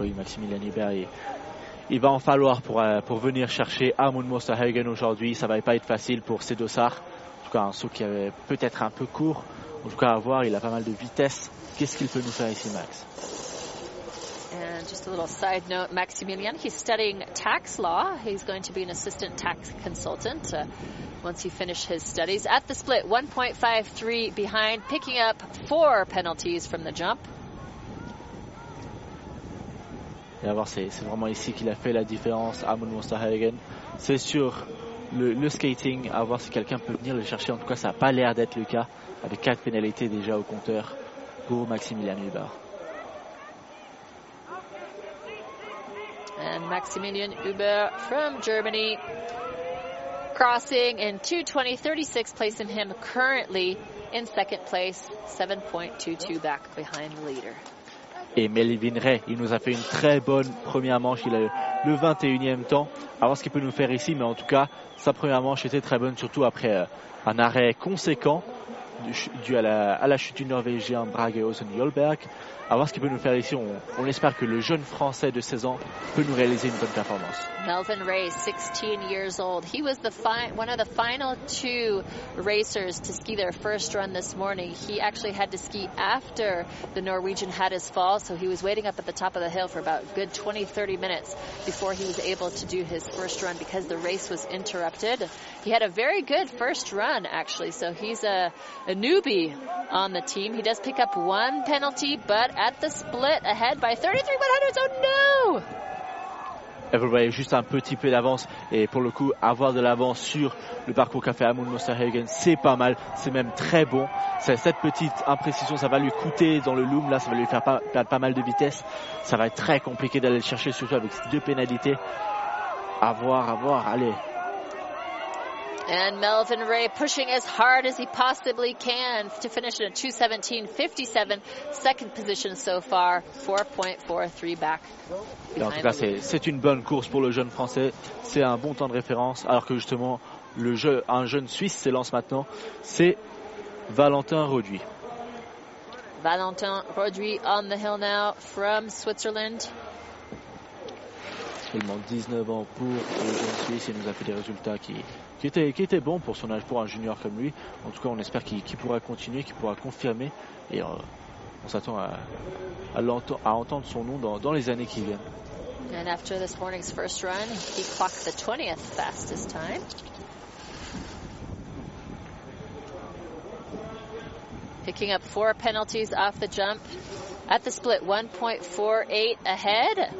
Oui, Maximilian Hubert, il, va en falloir pour, euh, pour venir chercher Amund Mosterhagen aujourd'hui. Ça va pas être facile pour ces dossards. En tout cas, un saut qui avait peut-être un peu court. En tout cas, à voir, il a pas mal de vitesse. Qu'est-ce qu'il peut nous faire ici, Max? And just a little side note, Maximilian, he's studying tax law. He's going to be an assistant tax consultant uh, once he finishes his studies. At the split, 1.53 behind, picking up four penalties from the jump. À voir, c'est vraiment ici qu'il a fait la différence, Amon Monsterhagen. C'est sur le, le, skating, à voir si quelqu'un peut venir le chercher. En tout cas, ça n'a pas l'air d'être le cas, avec quatre pénalités déjà au compteur pour Maximilian Huber. And Maximilian Huber from Germany crossing in 220.36, placing him currently in second place, 7.22 back behind the leader. Et Melvin Ray, il nous a fait une très bonne première manche. Il a le 21e temps. À voir ce qu'il peut nous faire ici, mais en tout cas, sa première manche était très bonne, surtout après euh, un arrêt conséquent dû à la, à la chute du Norvégien Brage Osen Jolberg. À voir ce qu'il peut nous faire ici. On, on, espère que le jeune Français de 16 ans peut nous réaliser une bonne performance. Melvin Ray, 16 years old. He was the one of the final two racers to ski their first run this morning. He actually had to ski after the Norwegian had his fall, so he was waiting up at the top of the hill for about good 20, 30 minutes before he was able to do his first run because the race was interrupted. He had a very good first run, actually, so he's a, a newbie on the team. He does pick up one penalty, but at the split ahead by 33 100. Oh no! Elle voyez juste un petit peu d'avance et pour le coup avoir de l'avance sur le parcours qu'a fait Amund Mosterhagen c'est pas mal, c'est même très bon. Cette petite imprécision ça va lui coûter dans le loom là, ça va lui faire pas, perdre pas mal de vitesse. Ça va être très compliqué d'aller le chercher surtout avec ces deux pénalités. À voir, à voir, allez, And Melvin Ray pushing as hard as he possibly can to finish in a 217.57, second position so far, 4.43 back. en tout cas, c'est une bonne course pour le jeune français. C'est un bon temps de référence, alors que justement, le jeu, un jeune Suisse s'élance maintenant. C'est Valentin Roduit. Valentin Roduit on the hill now from Switzerland. Seulement 19 ans pour le jeune Suisse. Il nous a fait des résultats qui, qui était, qui était bon pour son âge, pour un junior comme lui. En tout cas, on espère qu'il pourra continuer, qu'il pourra confirmer. Et euh, on s'attend à, à, à, entendre son nom dans, dans les années qui viennent. And after this morning's first run, he clocked the 20th fastest time. Picking up four penalties off the jump. At the split, 1.48 ahead.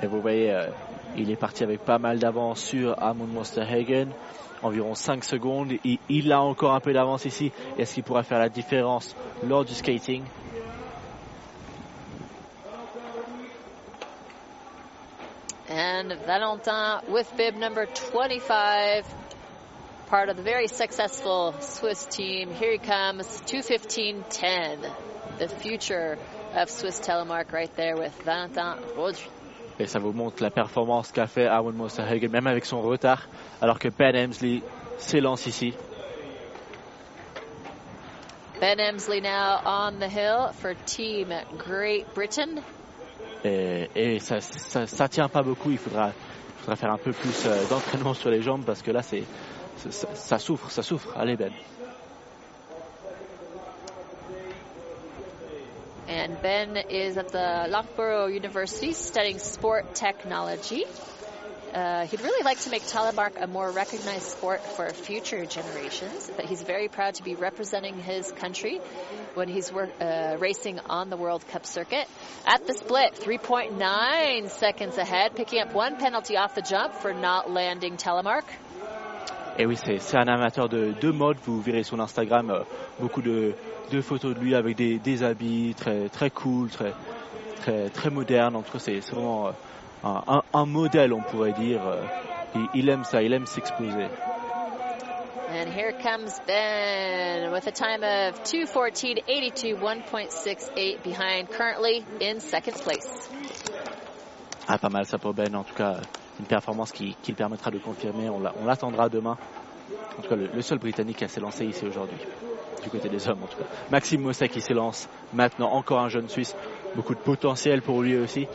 Et vous voyez, euh, Il est parti avec pas mal d'avance sur Amund Mosterhagen, environ 5 secondes. Il, il a encore un peu d'avance ici. Est-ce qu'il pourra faire la différence lors du skating? And Valentin with bib number 25, part of the very successful Swiss team. Here he comes, 215.10. The future of Swiss Telemark right there with Valentin Rodri. Et ça vous montre la performance qu'a fait Aaron Mosterhagen, même avec son retard, alors que Ben Hemsley s'élance ici. Ben Hemsley now on the hill for Team Great Britain. Et, et ça, ça, ça, tient pas beaucoup, il faudra, il faudra faire un peu plus euh, d'entraînement sur les jambes parce que là, c'est, ça, ça souffre, ça souffre. Allez Ben. And Ben is at the Loughborough University studying sport technology. Uh, he'd really like to make telemark a more recognized sport for future generations, but he's very proud to be representing his country when he's uh, racing on the World Cup circuit. At the split, 3.9 seconds ahead, picking up one penalty off the jump for not landing telemark. Et oui, c'est un amateur de, de mode. Vous verrez sur Instagram euh, beaucoup de, de photos de lui avec des, des habits très, très cool, très, très, très modernes. En tout cas, c'est vraiment euh, un, un, un, modèle, on pourrait dire. Euh, il, il aime ça, il aime s'exposer. And here comes Ben with a time of 2.14.82, 1.68 behind, currently in second place. Ah, pas mal ça pour Ben, en tout cas une performance qui, qui le permettra de confirmer. On l'attendra demain. En tout cas, le, le seul Britannique à s'élancer ici aujourd'hui, du côté des hommes en tout cas. Maxime Mossek qui s'élance maintenant, encore un jeune Suisse, beaucoup de potentiel pour lui aussi.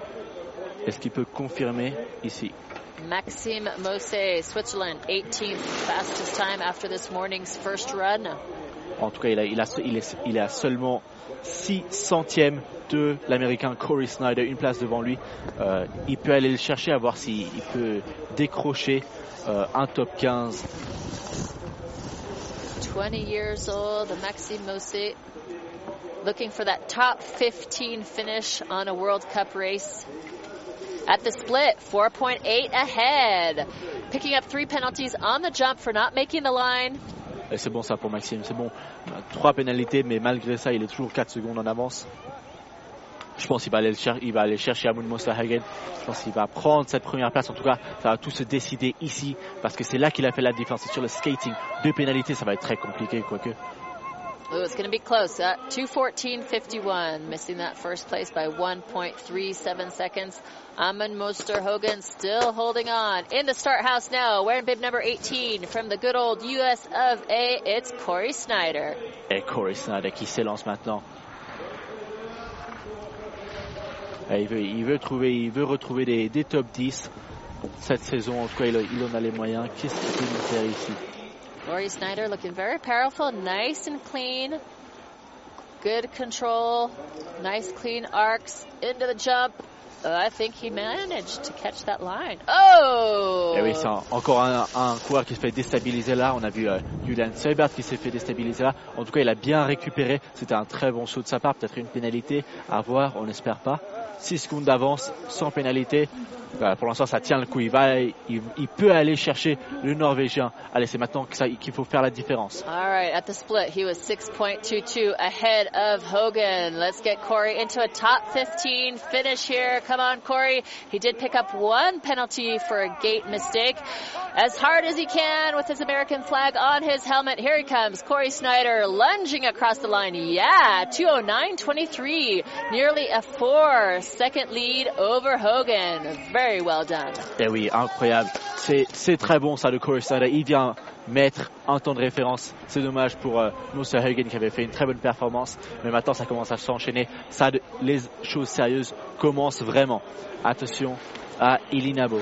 Est-ce qu'il peut confirmer ici? Maxime Mosse, Switzerland, 18th fastest time after this morning's first run. En tout cas, il, a, il, a, il, est, il est seulement 6 centièmes de l'américain Corey Snyder, une place devant lui. Euh, il peut aller le chercher à voir s'il peut décrocher euh, un top 15. 20 years old, Maxime Mosse looking for that top 15 finish on a World Cup race. At the split, 4.8 ahead. Picking up three penalties on the jump for not making the line. C'est bon ça pour Maxime, c'est bon. Trois pénalités, mais malgré ça, il est toujours 4 secondes en avance. Je pense qu'il va aller, il va aller chercher. Je pense qu'il va prendre cette première place. En tout cas, ça va tout se décider ici parce que c'est là qu'il a fait la différence. C'est sur le skating. Deux pénalités, ça va être très compliqué, quoique. Oh, it's going to be close. Uh, 214.51, missing that first place by 1.37 seconds. Amund Moster Hogan still holding on. In the start house now, wearing bib number 18 from the good old US of A, it's Corey Snyder. Et Corey Snyder qui s'élance maintenant. Il veut, il veut, trouver, il veut retrouver des, des top 10 cette saison. En tout cas, il, il en a les moyens. Qu'est-ce qu'il peut nous faire ici? Rory Snyder looking very powerful, nice and clean. Good control, nice clean arcs into the jump. Uh, I think he managed to catch that line. Oh! Et eh oui, c'est encore un, un, coureur qui se fait déstabiliser là. On a vu euh, Julian Seibert qui s'est fait déstabiliser là. En tout cas, il a bien récupéré. C'était un très bon saut de sa part. Peut-être une pénalité à voir, on n'espère pas. 6 secondes d'avance sans pénalité. Pour l'instant, ça tient le coup. Il, va, il, il, peut aller chercher le Norvégien. Allez, c'est maintenant qu'il faut faire la différence. All right, at the split, he was 6.22 ahead of Hogan. Let's get Corey into a top 15 finish here. Come on, Corey. He did pick up one penalty for a gate mistake. As hard as he can with his American flag on his helmet. Here he comes, Corey Snyder lunging across the line. Yeah, 209.23. Nearly a four second lead over Hogan. Very well done. Eh oui, incroyable. C'est très bon ça de Snyder. Il vient mettre un temps de référence. C'est dommage pour euh, Moussa qui avait fait une très bonne performance. Mais maintenant ça commence à s'enchaîner. Les choses sérieuses commencent vraiment. Attention, à Elie Nabo.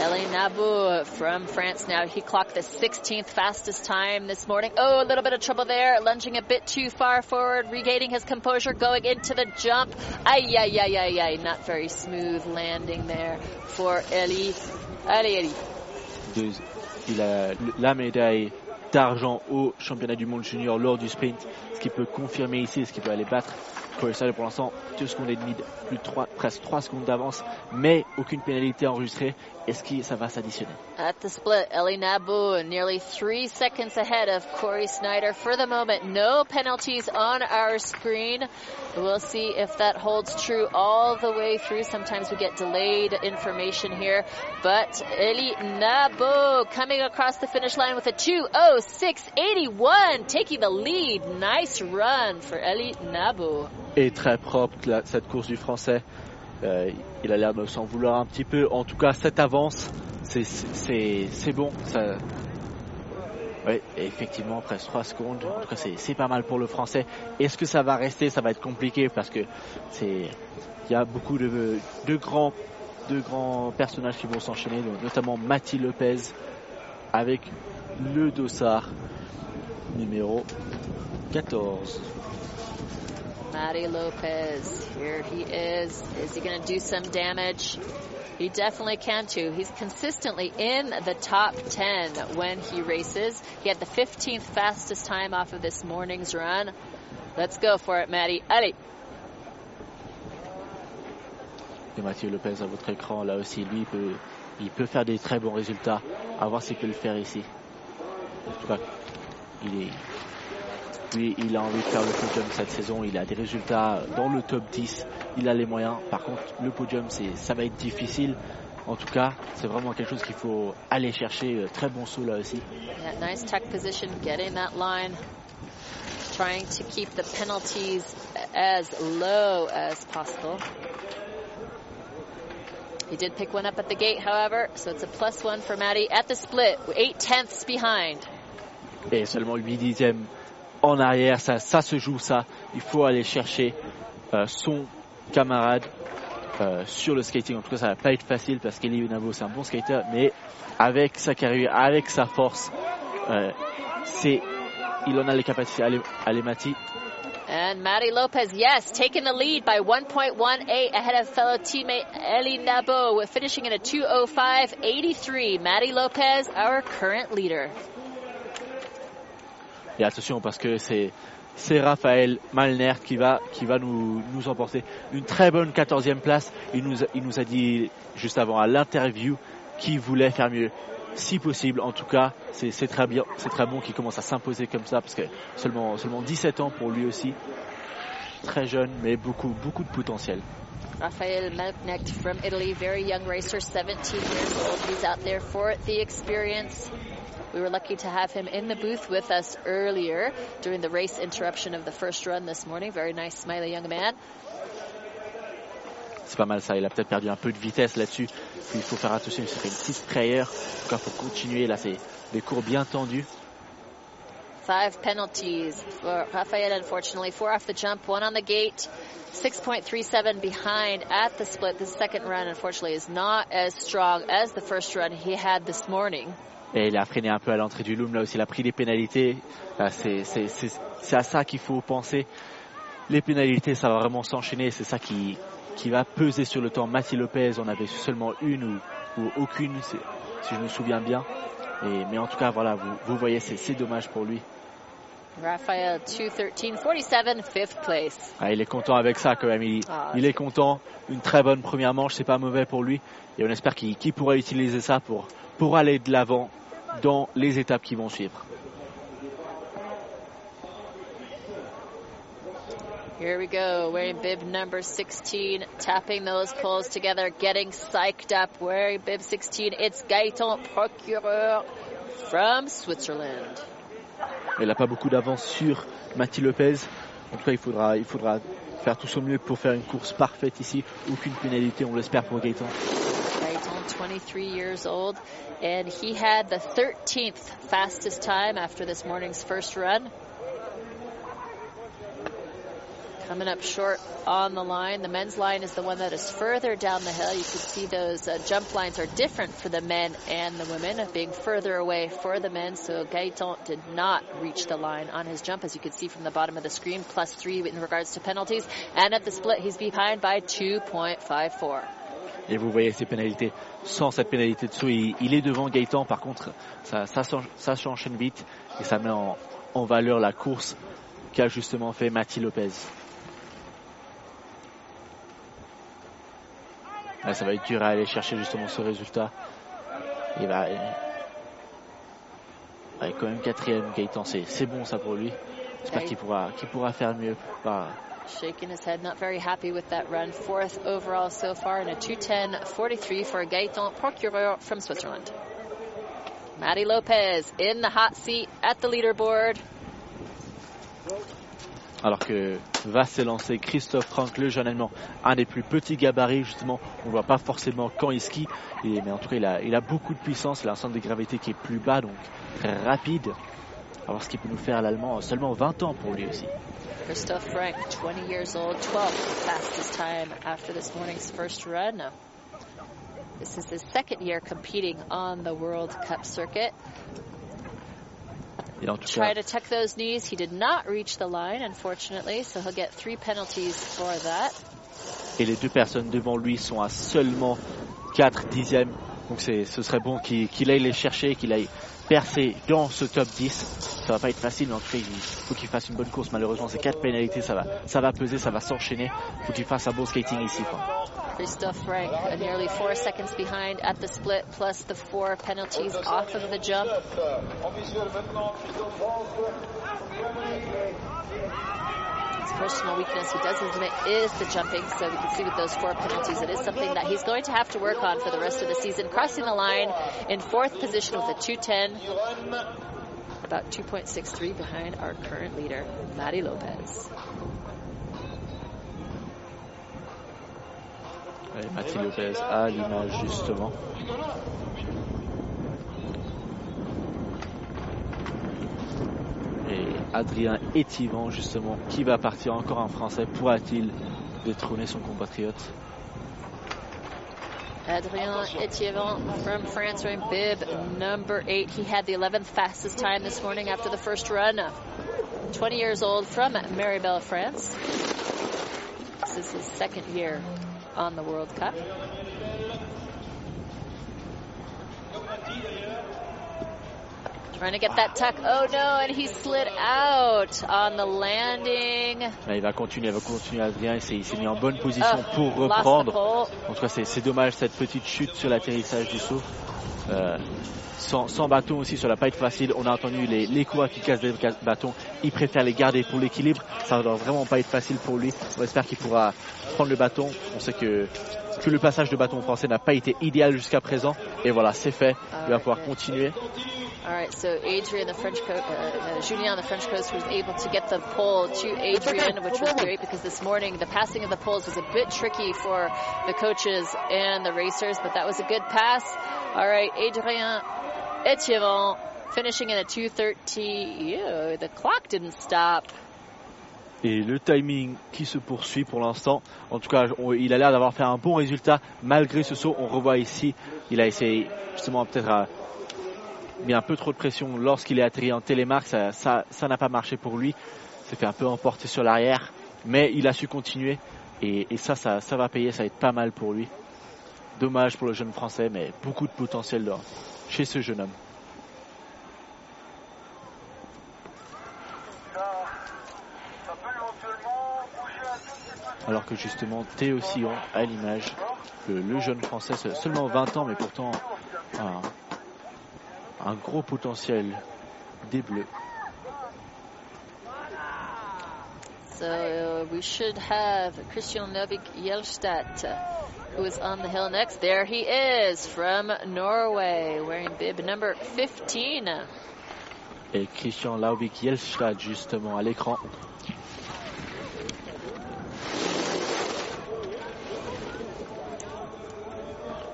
Elie Nabo from France now. He clocked the 16th fastest time this morning. Oh, a little bit of trouble there. Lunging a bit too far forward, regaining his composure, going into the jump. Aïe, aïe, aïe, aïe, aïe. Not very smooth landing there for Elie. Allez, Elie. Il a la médaille d'argent au championnat du monde junior lors du sprint, ce qui peut confirmer ici, ce qui peut aller battre Corey pour l'instant 2 secondes et demie, plus de 3, presque 3 secondes d'avance, mais aucune pénalité enregistrée. Est-ce que ça va s'additionner? At the split, Ellie Nabu nearly 3 seconds ahead of Corey Snyder. For the moment, no penalties on our screen. We'll see if that holds true all the way through. Sometimes we get delayed information here. But Ellie Nabu coming across the finish line with a 2.06.81, taking the lead. Nice run for Ellie Nabu. est très propre cette course du français. Euh, il a l'air de s'en vouloir un petit peu. En tout cas, cette avance, c'est bon. Oui, effectivement, presque 3 secondes. En tout cas, c'est pas mal pour le français. Est-ce que ça va rester? Ça va être compliqué parce que c'est il y a beaucoup de, de, grands, de grands personnages qui vont s'enchaîner, notamment Mati Lopez avec le dossard numéro 14. Matty Lopez, here he is. Is he going to do some damage? He definitely can too. He's consistently in the top 10 when he races. He had the 15th fastest time off of this morning's run. Let's go for it, Matty. Allez. Et Mathieu Lopez à votre écran, là aussi, lui, il peut, il peut faire des très bons résultats. À voir s'il peut le faire ici. En tout cas, il est, Lui, il a envie de faire le podium cette saison. Il a des résultats dans le top 10. Il a les moyens. Par contre, le podium, c'est, ça va être difficile. En tout cas, c'est vraiment quelque chose qu'il faut aller chercher. Très bon saut là aussi. Yeah, nice tuck position, getting that line. Trying to keep the penalties as low as possible. He did pick one up at the gate, however, so it's a plus one for Maddie at the split, eight tenths behind. Et seulement 8 dixièmes en arrière, ça, ça se joue ça. Il faut aller chercher euh, son camarade euh, sur le skating. En tout cas, ça va pas être facile parce qu'Eli Navo c'est un bon skater, mais avec sa carrière, avec sa force, euh, c'est, il en a les capacités. Allez, allez Mati. And Matty Lopez, yes, taking the lead by 1.18 ahead of fellow teammate Eli Nabo, finishing in a 205.83. Matty Lopez, our current leader. Et attention parce que c'est c'est Raphaël Malner qui va, qui va nous, nous emporter une très bonne 14e place. Il nous, il nous a dit juste avant à l'interview qu'il voulait faire mieux. Si possible, en tout cas, c'est très bien, c'est très bon qu'il commence à s'imposer comme ça parce que seulement, seulement 17 ans pour lui aussi. Très jeune, mais beaucoup, beaucoup de potentiel. From Italy, very young racer, 17 years old. He's out there for the experience. We were lucky to have him in the booth with us earlier during the race interruption of the first run this morning. Very nice, smiley young man. C'est pas mal ça, il a peut-être perdu un peu de vitesse là-dessus. Il faut faire attention, il se fait une petite frayeur. En tout il faut continuer. Là, c'est des cours bien tendus. Five penalties for Rafael, unfortunately. Four off the jump, one on the gate. 6.37 behind at the split. The second run, unfortunately, is not as strong as the first run he had this morning. Et il a freiné un peu à l'entrée du loom. Là aussi, il a pris des pénalités. C'est à ça qu'il faut penser. Les pénalités, ça va vraiment s'enchaîner. C'est ça qui, qui va peser sur le temps. Mathieu Lopez, on avait seulement une ou, ou aucune, si je me souviens bien. Et, mais en tout cas, voilà, vous, vous voyez, c'est dommage pour lui. Raphaël 213-47, fifth place. Ah, il est content avec ça quand même. Il, ah, il est content. Une très bonne première manche, c'est pas mauvais pour lui. Et on espère qu'il qu pourra utiliser ça pour, pour aller de l'avant dans les étapes qui vont suivre. Here we go, wearing bib number 16, tapping those poles together, getting psyched up, wearing bib 16, it's Gaëtan Procureur from Switzerland. Il n'a pas beaucoup d'avance sur Mathieu Lopez. En tout cas, il faudra, il faudra faire tout son mieux pour faire une course parfaite ici. Aucune pénalité, on l'espère pour Gaëtan. 23 years old, and he had the 13th fastest time after this morning's first run. Coming up short on the line. The men's line is the one that is further down the hill. You can see those uh, jump lines are different for the men and the women, being further away for the men. So Gaetan did not reach the line on his jump, as you can see from the bottom of the screen, plus three in regards to penalties. And at the split, he's behind by 2.54. Et vous voyez ces pénalités. Sans cette pénalité dessous, il, est devant Gaëtan. Par contre, ça, ça, ça s'enchaîne vite et ça met en, en valeur la course qu'a justement fait Mathieu Lopez. Ça va être dur à aller chercher justement ce résultat. Il va, il quand même quatrième Gaëtan. C'est bon ça pour lui. J'espère qu'il pourra, qu'il pourra faire mieux. Bah, shaking his head, not very happy with that run. Fourth overall so far in a 210.43 for Gaëtan Procureur from Switzerland. Matty Lopez in the hot seat at the leaderboard. Alors que va s'élancer Christophe Frank, le jeune allemand, un des plus petits gabarits justement. On ne voit pas forcément quand il skie, mais en tout cas il a, il a beaucoup de puissance, il a un centre de gravité qui est plus bas, donc très rapide. On va voir ce qu'il peut nous faire l'allemand, seulement 20 ans pour lui aussi. Christoph Frank, 20 years old, 12th fastest time after this morning's first run. This is his second year competing on the World Cup circuit. Try to tuck those knees. He did not reach the line, unfortunately, so he'll get three penalties for that. Et les deux personnes devant lui sont à seulement 4 dixièmes. Donc ce serait bon qu'il qu aille les chercher, qu'il aille percer dans ce top 10. Ça va pas être facile, cas, il faut qu'il fasse une bonne course. Malheureusement, ces quatre pénalités, ça va, ça va peser, ça va s'enchaîner. Faut qu'il fasse un bon skating ici. Quoi. Christophe Frank, nearly four seconds behind at the split, plus the four penalties off of the jump. Personal weakness he does admit is the jumping. So we can see with those four penalties, it is something that he's going to have to work on for the rest of the season. Crossing the line in fourth position with a 210, about 2.63 behind our current leader, Matty Lopez. Matty Lopez à l'image justement. Adrien Étivan, justement, qui va partir encore en français. Pourra-t-il détrôner son compatriote Adrien Etievant from France wearing bib number eight. He had the 11th fastest time this morning after the first run. 20 years old from Maribel, France. This is his second year on the World Cup. Trying to get that tuck. Oh no, and he slid out on the landing. il va continuer, il va continuer Adrien. Il s'est mis en bonne position oh, pour reprendre. En tout cas, c'est dommage cette petite chute sur l'atterrissage du saut. Euh, sans, sans, bâton aussi, ça va pas être facile. On a entendu les, les coureurs qui cassent des bâtons. Il préfère les garder pour l'équilibre. Ça va vraiment pas être facile pour lui. On espère qu'il pourra prendre le bâton. On sait que, que le passage de bâton français n'a pas été idéal jusqu'à présent. Et voilà, c'est fait. Il va pouvoir continuer. All right, so Adrian, the French coast, uh, uh, Julien, the French coast, was able to get the pole to Adrian, which was great because this morning the passing of the poles was a bit tricky for the coaches and the racers, but that was a good pass. All right, Adrien Etievant finishing in a 2:30. Ew, the clock didn't stop. et le timing qui se poursuit pour l'instant. En tout cas, il a l'air d'avoir fait un bon résultat malgré ce saut. On revoit ici, il a essayé justement peut-être à mis un peu trop de pression lorsqu'il est atterri en télémarque. Ça, n'a pas marché pour lui. S'est fait un peu emporter sur l'arrière, mais il a su continuer. Et, ça, ça, va payer. Ça va être pas mal pour lui. Dommage pour le jeune français, mais beaucoup de potentiel chez ce jeune homme. Alors que justement Théo Sillon à l'image, le, le, jeune français, seulement 20 ans, mais pourtant gros potentiel des Bleus. So uh, we should have Christian Novik Jelstad, who is on the hill next. There he is from Norway, wearing bib number 15. Et Christian Lauvik Jelstad, justement, à l'écran.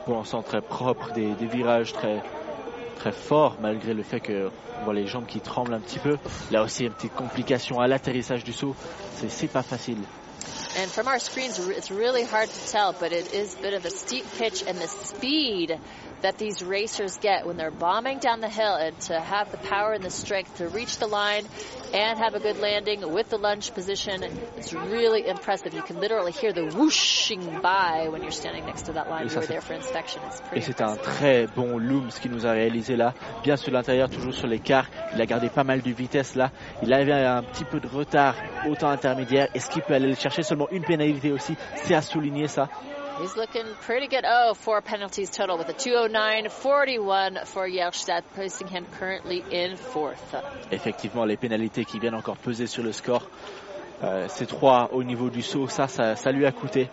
Pour l'instant très propre, des, des virages très, très fort malgré le fait que on voit les jambes qui tremblent un petit peu. Là aussi, une petite complication à l'atterrissage du saut. C'est pas facile. And from our screens, it's really hard to tell, but it is a bit of a steep pitch and the speed that these racers get when they're bombing down the hill and to have the power and the strength to reach the line and have a good landing with the lunge position. It's really impressive. You can literally hear the whooshing by when you're standing next to that line. We were there for inspection. It's pretty Et c'est un très bon loom ce qu'il nous a réalisé là. Bien sur l'intérieur, toujours sur l'écart. Il a gardé pas mal de vitesse là. Il avait un petit peu de retard au temps intermédiaire. Est-ce qu'il peut aller le chercher? Seulement une pénalité aussi. C'est à souligner ça. He's looking pretty good. Oh, four penalties total with a 209-41 for Jelstad, placing him currently in fourth. Effectivement, les pénalités qui viennent encore peser sur le score. Euh, ces trois au niveau du saut, ça, ça, ça lui a coûté.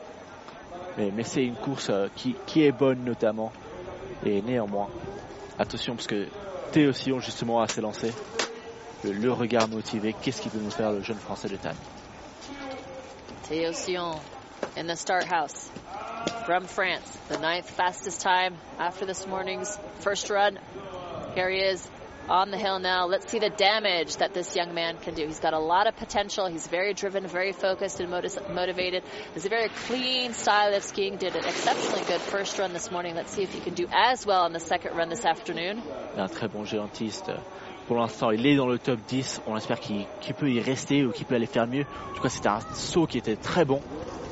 Mais, mais c'est une course euh, qui, qui, est bonne notamment. Et néanmoins, attention parce que Théo Sion justement a s'élancé. Le, le regard motivé, qu'est-ce qu'il peut nous faire le jeune français de Tannes Théo Sion in the start house from France. The ninth fastest time after this morning's first run. Here he is on the hill now. Let's see the damage that this young man can do. He's got a lot of potential. He's very driven, very focused and motivated. It's a very clean style of skiing. Did an exceptionally good first run this morning. Let's see if he can do as well on the second run this afternoon. Un très bon géantiste. Pour l'instant, il est dans le top 10. On espère qu'il qu peut y rester ou qu'il peut aller faire mieux. En tout cas, c'était un saut qui était très bon.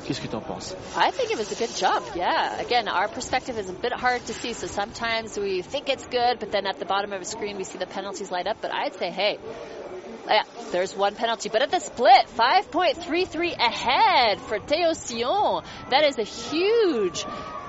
Qu'est-ce que tu en penses? I think it was a good jump. Yeah. Again, our perspective is a bit hard to see, so sometimes we think it's good, but then at the bottom of the screen we see the penalties light up. But I'd say, hey, yeah, there's one penalty. But at the split, 5.33 ahead for Theo Sion. That is a huge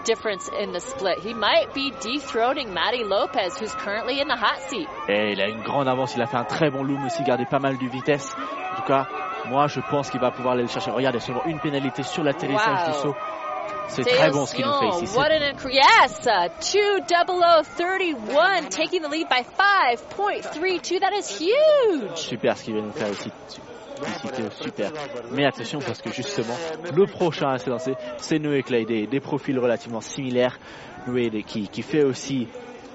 difference in the split. He might be dethroning Matty Lopez, who's currently in the hot seat. Et il a une grande avance. Il a fait un très bon loom aussi, gardé pas mal de vitesse. En tout cas, moi, je pense qu'il va pouvoir aller le chercher. Regardez, seulement une pénalité sur l'atterrissage wow. du saut. C'est très bon ce qu'il nous fait ici. What an yes, 2-0-31, taking the lead by 5.32. That is huge. Super ce qu'il vient nous faire ici. Super. Mais attention parce que justement, le prochain à s'élancer, c'est Noé Clay, des, des, profils relativement similaires. Noé qui, qui fait aussi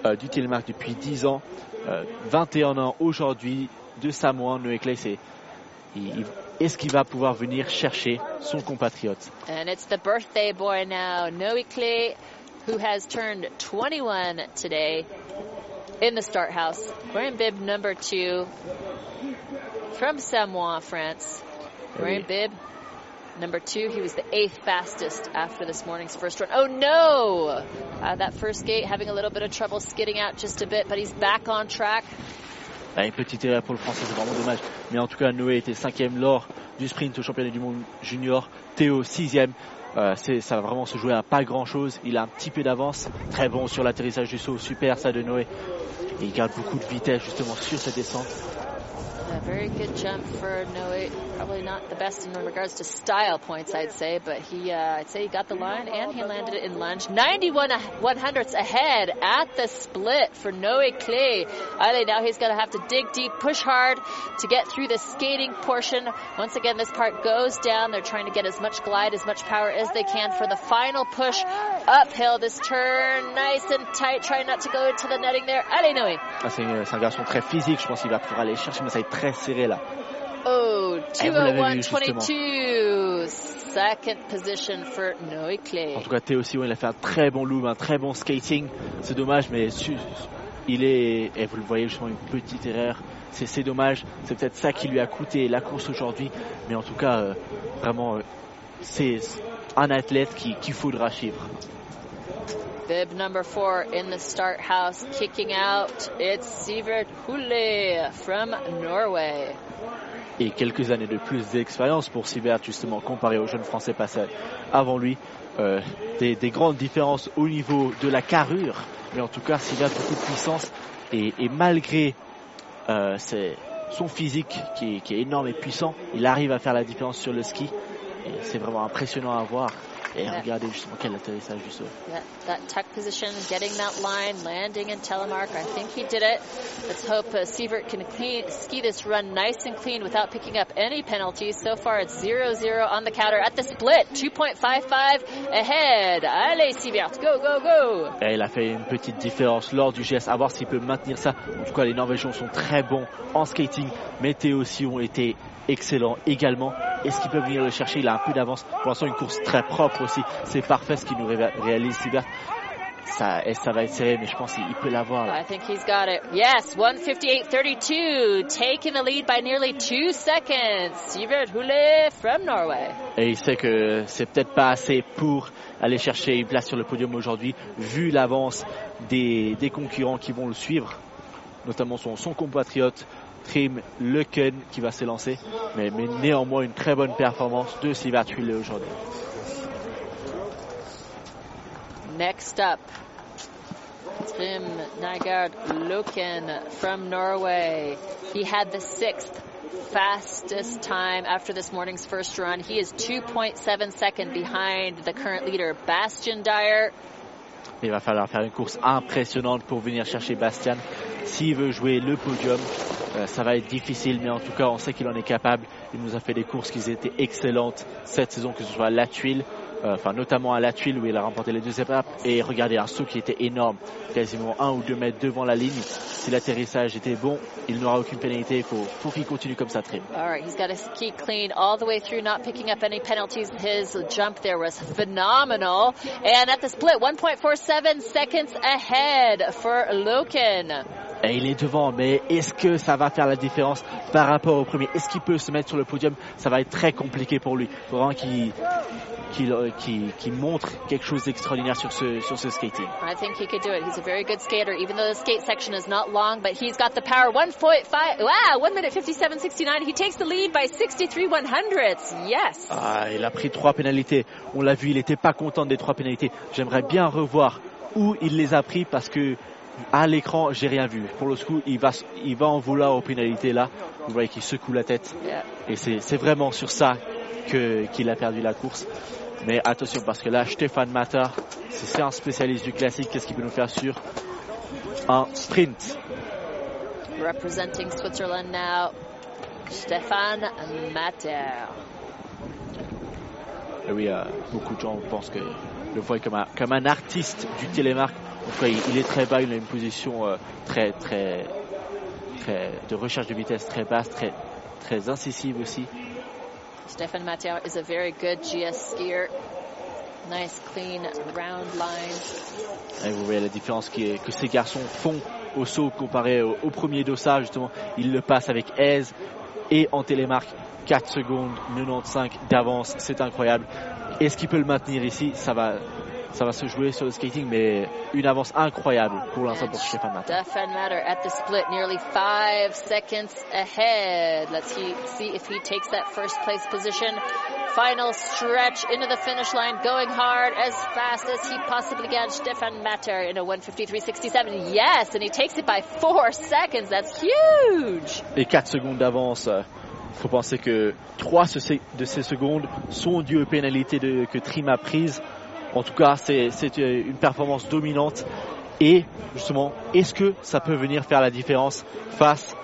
euh, du télémark depuis 10 ans, euh, 21 ans aujourd'hui de Samoa. Noé Clay, c'est est-ce qu'il va pouvoir venir chercher son compatriote? And it's the birthday boy now, Noe Clay, who has turned 21 today in the start house. Wearing bib number two from Samoa, France. Wearing bib number two. He was the eighth fastest after this morning's first run. Oh no! Uh, that first gate having a little bit of trouble skidding out just a bit, but he's back on track. Ah, une petite erreur pour le français, c'est vraiment dommage. Mais en tout cas, Noé était cinquième lors du sprint au championnat du monde junior. Théo sixième. Euh, ça va vraiment se jouer à pas grand chose. Il a un petit peu d'avance. Très bon sur l'atterrissage du saut. Super ça de Noé. Et il garde beaucoup de vitesse justement sur cette descente. A very good jump for Noe. Probably not the best in regards to style points, I'd say, but he, uh, I'd say he got the line and he landed it in lunge. 91 one hundredths ahead at the split for Noe Clay. Ale, now he's going to have to dig deep, push hard to get through the skating portion. Once again, this part goes down. They're trying to get as much glide, as much power as they can for the final push uphill. This turn, nice and tight, trying not to go into the netting there. Allez, Noe. Ah, c'est un garçon très physique. Je pense qu'il va pouvoir aller chercher, mais ça va être très très serré là. Oh, 201-22, second position for Noé Clay. En tout cas, Théo Sion, il a fait un très bon loop, un très bon skating. C'est dommage, mais il est, et vous le voyez, je une petite erreur. C'est dommage, c'est peut-être ça qui lui a coûté la course aujourd'hui, mais en tout cas, euh, vraiment, euh, c'est un athlète qu'il qui faudra suivre. Bib number four in the start house, kicking out. It's Sivert Hule from Norway. Et quelques années de plus d'expérience pour Sivert, justement, comparé aux jeunes Français passés avant lui. Euh, des, des, grandes différences au niveau de la carrure, mais en tout cas, Sivert beaucoup de puissance. Et, malgré euh, son physique qui est, énorme et puissant, il arrive à faire la différence sur le ski. C'est vraiment impressionnant à voir. Et yeah. regardez justement quel atterrissage du saut. Yeah, that tuck position, getting that line, landing in telemark. I think he did it. Let's hope uh, Sievert can clean, ski this run nice and clean without picking up any penalties. So far, it's 0-0 on the counter at the split. 2.55 ahead. Allez, Sievert, go, go, go. Et il a fait une petite différence lors du geste. À voir s'il peut maintenir ça. En tout cas, les Norvégiens sont très bons en skating. Mais aussi ont été excellent également. Est-ce qu'il peut venir le chercher Il a un peu d'avance. Pour l'instant, une course très propre aussi. C'est parfait ce qu'il nous réalise Sibert. Ça, ça va être serré, mais je pense qu'il peut l'avoir. I think he's got it. Yes, 158.32, taking the lead by nearly two seconds. Sivert Hule from Norway. Et il sait que c'est peut-être pas assez pour aller chercher une place sur le podium aujourd'hui, vu l'avance des, des concurrents qui vont le suivre, notamment son, son compatriote Trim Leuken qui va s'élancer. Mais, mais, néanmoins une très bonne performance de Sivert Huile aujourd'hui. Next up, Trim Nygard Leuken from Norway. He had the sixth fastest time after this morning's first run. He is 2.7 seconds behind the current leader, Bastian Dyer. Il va falloir faire une course impressionnante pour venir chercher Bastian. S'il veut jouer le podium, euh, ça va être difficile, mais en tout cas, on sait qu'il en est capable. Il nous a fait des courses qui étaient excellentes cette saison, que ce soit La Tuile, enfin notamment à La Tuile où il a remporté les deux étapes. Et regardez, un saut qui était énorme, quasiment un ou deux mètres devant la ligne. Si l'atterrissage était bon, il n'aura aucune pénalité. Il faut, faut qu'il continue comme ça, Trim. All right, he's got to ski clean all the way through, not picking up any penalties. His jump there was phenomenal. And at the split, 1.47 seconds ahead for Loken. Et il est devant, mais est-ce que ça va faire la différence par rapport au premier? Est-ce qu'il peut se mettre sur le podium? Ça va être très compliqué pour lui. Il faut vraiment qu'il qu'il qu'il qu'il montre quelque chose d'extraordinaire sur ce sur ce skating. I think he could do it. He's a very good skater, even though the skate section is not long, but he's got the power. 1.5, wow, 1 minute 57.69. He takes the lead by 63 one hundredths. Yes. Ah, il a pris trois pénalités. On l'a vu, il n'était pas content des trois pénalités. J'aimerais bien revoir où il les a pris parce que à l'écran, j'ai rien vu. Pour le coup, il va, il va en vouloir aux pénalités là. Vous voyez qu'il secoue la tête. Et c'est vraiment sur ça qu'il a perdu la course. Mais attention, parce que là, Stéphane Matter, c'est un spécialiste du classique. Qu'est-ce qu'il peut nous faire sur un sprint? Representing Switzerland now, Stéphane Matter. Et oui, euh, beaucoup de gens pensent que le voient comme un, comme un artiste du télémarque il est très bas, il a une position euh, très, très, très, de recherche de vitesse très basse, très, très incisive aussi. Stefan Mathieu is a very good GS skier. Nice clean round line. Et vous voyez la différence que, que ces garçons font au saut comparé au, au premier dossard justement. Ils le passent avec aise et en télémarque 4 secondes 95 d'avance, c'est incroyable. Est-ce qu'il peut le maintenir ici Ça va ça va se jouer sur le skating, mais une avance incroyable pour l'instant pour Stefan Matter. Stefan Matter at the split, nearly five seconds ahead. Let's see, if he takes that first place position. Final stretch into the finish line, going hard as fast as he possibly can. Stefan Matter in a 153.67. Yes, and he takes it by four seconds. That's huge. Et 4 secondes d'avance. Faut penser que 3 de ces secondes sont dues aux pénalités de, que Trim a prises. En tout cas, c'est une performance dominante. Et justement, est-ce que ça peut venir faire la différence face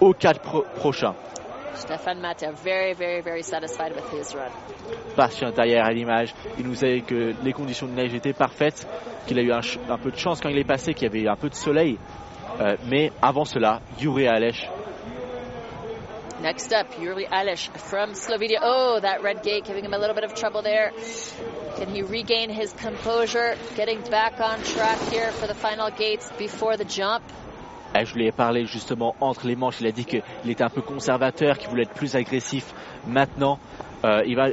aux quatre prochains? Stéphane Matter, very, very, very satisfied with his run. Patient derrière à l'image. Il nous a dit que les conditions de neige étaient parfaites, qu'il a eu un, peu de chance quand il est passé, qu'il y avait un peu de soleil. Euh, mais avant cela, Yuri Alech Next up, Yuri Alish from Slovenia. Oh, that red gate giving him a little bit of trouble there. Can he regain his composure, getting back on track here for the final gates before the jump? Eh, je lui ai parlé justement entre les manches. Il a dit qu'il était un peu conservateur, qu'il voulait être plus agressif. Maintenant, euh, il, va,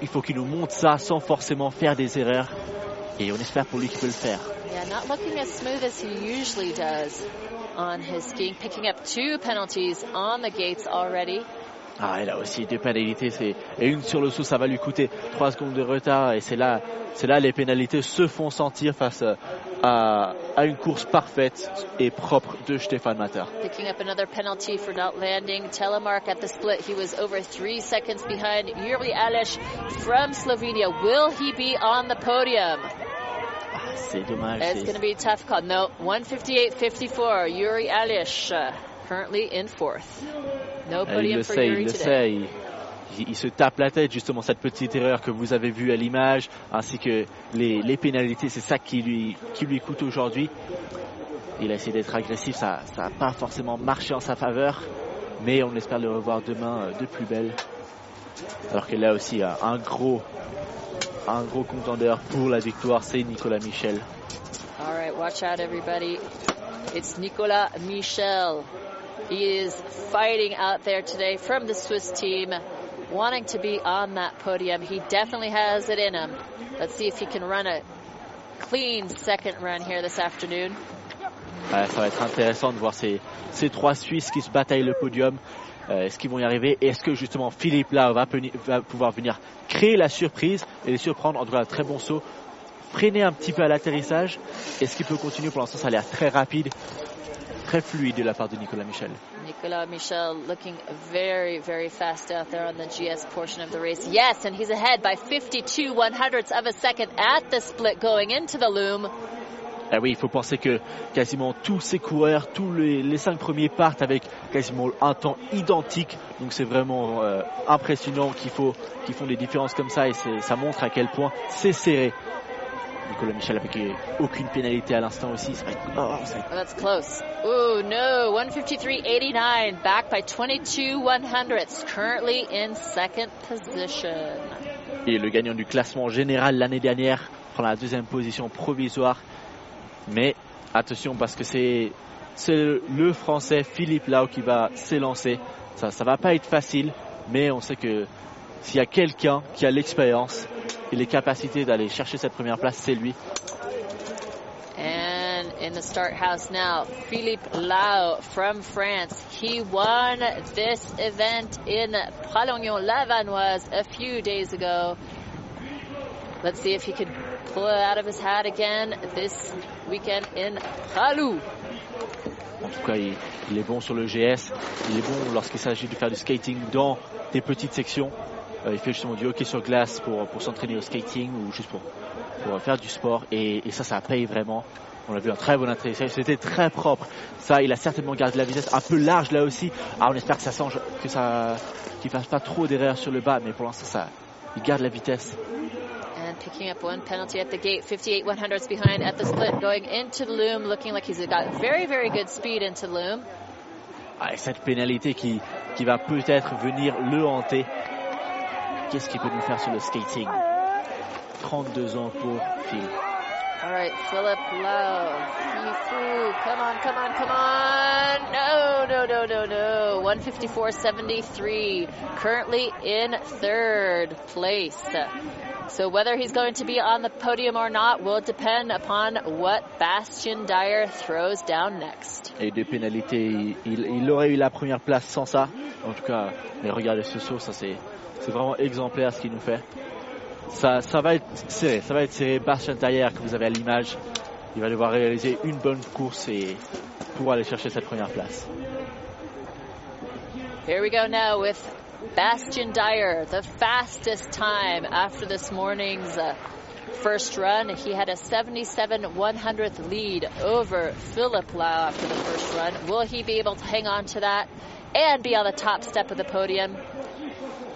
il faut qu'il nous montre ça sans forcément faire des erreurs. Et on espère pour lui qu'il peut le faire. Yeah, not looking as smooth as he usually does. on his skiing, picking up two penalties on the gates already. Ah, il a aussi deux pénalités, et une sur le saut, ça va lui coûter trois secondes de retard, et c'est là, c'est là les pénalités se font sentir face à, à une course parfaite et propre de Stefan Matter. Picking up another penalty for not landing. Telemark at the split, he was over three seconds behind Juri Aleš from Slovenia. Will he be on the podium? C'est dommage. It's going to be a tough call. No, 158.54. Yuri Alish uh, currently in fourth. Podium il for sait, Yuri il today. le sait. Il, il, se tape la tête justement cette petite erreur que vous avez vue à l'image, ainsi que les, les pénalités. C'est ça qui lui, qui lui coûte aujourd'hui. Il a essayé d'être agressif, ça n'a pas forcément marché en sa faveur, mais on espère le revoir demain euh, de plus belle. Alors que là aussi, un gros, un gros contendeur pour la victoire, c'est Nicolas Michel. All right, watch out everybody. It's Nicolas Michel. He is fighting out there today from the Swiss team, wanting to be on that podium. He definitely has it in him. Let's see if he can run a clean second run here this afternoon. Ouais, ça va être intéressant de voir ces, ces trois Suisses qui se bataillent le podium. Euh, est-ce qu'ils vont y arriver Est-ce que justement Philippe là va, pouvoir venir créer la surprise et les surprendre? En tout cas, très bon saut. Freiner un petit peu à l'atterrissage. Est-ce qu'il peut continuer? Pour l'instant, ça a l'air très rapide, très fluide de la part de Nicolas Michel. Nicolas Michel looking very, very fast out there on the GS portion of the race. Yes, and he's ahead by 52 one hundredths of a second at the split going into the loom. Ah oui, il faut penser que quasiment tous ces coureurs, tous les, cinq premiers partent avec quasiment un temps identique. Donc c'est vraiment euh, impressionnant qu'ils font des différences comme ça et ça montre à quel point c'est serré. Nicolas Michel avec aucune pénalité à l'instant aussi. Oh, that's close. Oh no, 153.89, back by 22 one hundredths, currently in second position. Et le gagnant du classement général l'année dernière prend la deuxième position provisoire mais attention parce que c'est le français Philippe Lau qui va s'élancer. Ça ne va pas être facile, mais on sait que s'il y a quelqu'un qui a l'expérience et les capacités d'aller chercher cette première place, c'est lui. And in the start house now, Philippe Lau from France. He won this event in Pralognon-Lavanoise a few days ago. Let's see if he could pull it out of his hat again this weekend in Pralou. En tout cas, il, est bon sur le GS. Il est bon lorsqu'il s'agit de faire du skating dans des petites sections. Euh, il fait justement du hockey sur glace pour, pour s'entraîner au skating ou juste pour, pour faire du sport. Et, ça, ça paye vraiment. On a vu un très bon atterrissage. C'était très propre. Ça, il a certainement gardé la vitesse un peu large là aussi. Ah, on espère que ça change, que ça, qu'il fasse pas trop d'erreurs sur le bas. Mais pour l'instant, ça, il garde la vitesse. And picking up one penalty at the gate, 58 100ths behind at the split, going into the loom, looking like he's got very, very good speed into the loom. Ah, cette pénalité qui, qui va peut-être venir le hanter. Qu'est-ce qu'il peut nous faire sur le skating 32 ans pour Phil. All right, Philip. Yifu, come on, come on, come on. No, no, no, no, no. 154.73. Currently in third place. So whether he's going to be on the podium or not will depend upon what Bastien Dyer throws down next. Et de pénalités, il, il, aurait eu la première place sans ça. En tout cas, mais regardez ce saut, ça c'est vraiment exemplaire ce qu'il nous fait. Ça, ça va être serré, ça va être serré. Bastien Dyer que vous avez à l'image, il va devoir réaliser une bonne course et pour aller chercher cette première place. Here we go now with Bastian Dyer, the fastest time after this morning's uh, first run. He had a 77 100th lead over Philip Lau after the first run. Will he be able to hang on to that and be on the top step of the podium?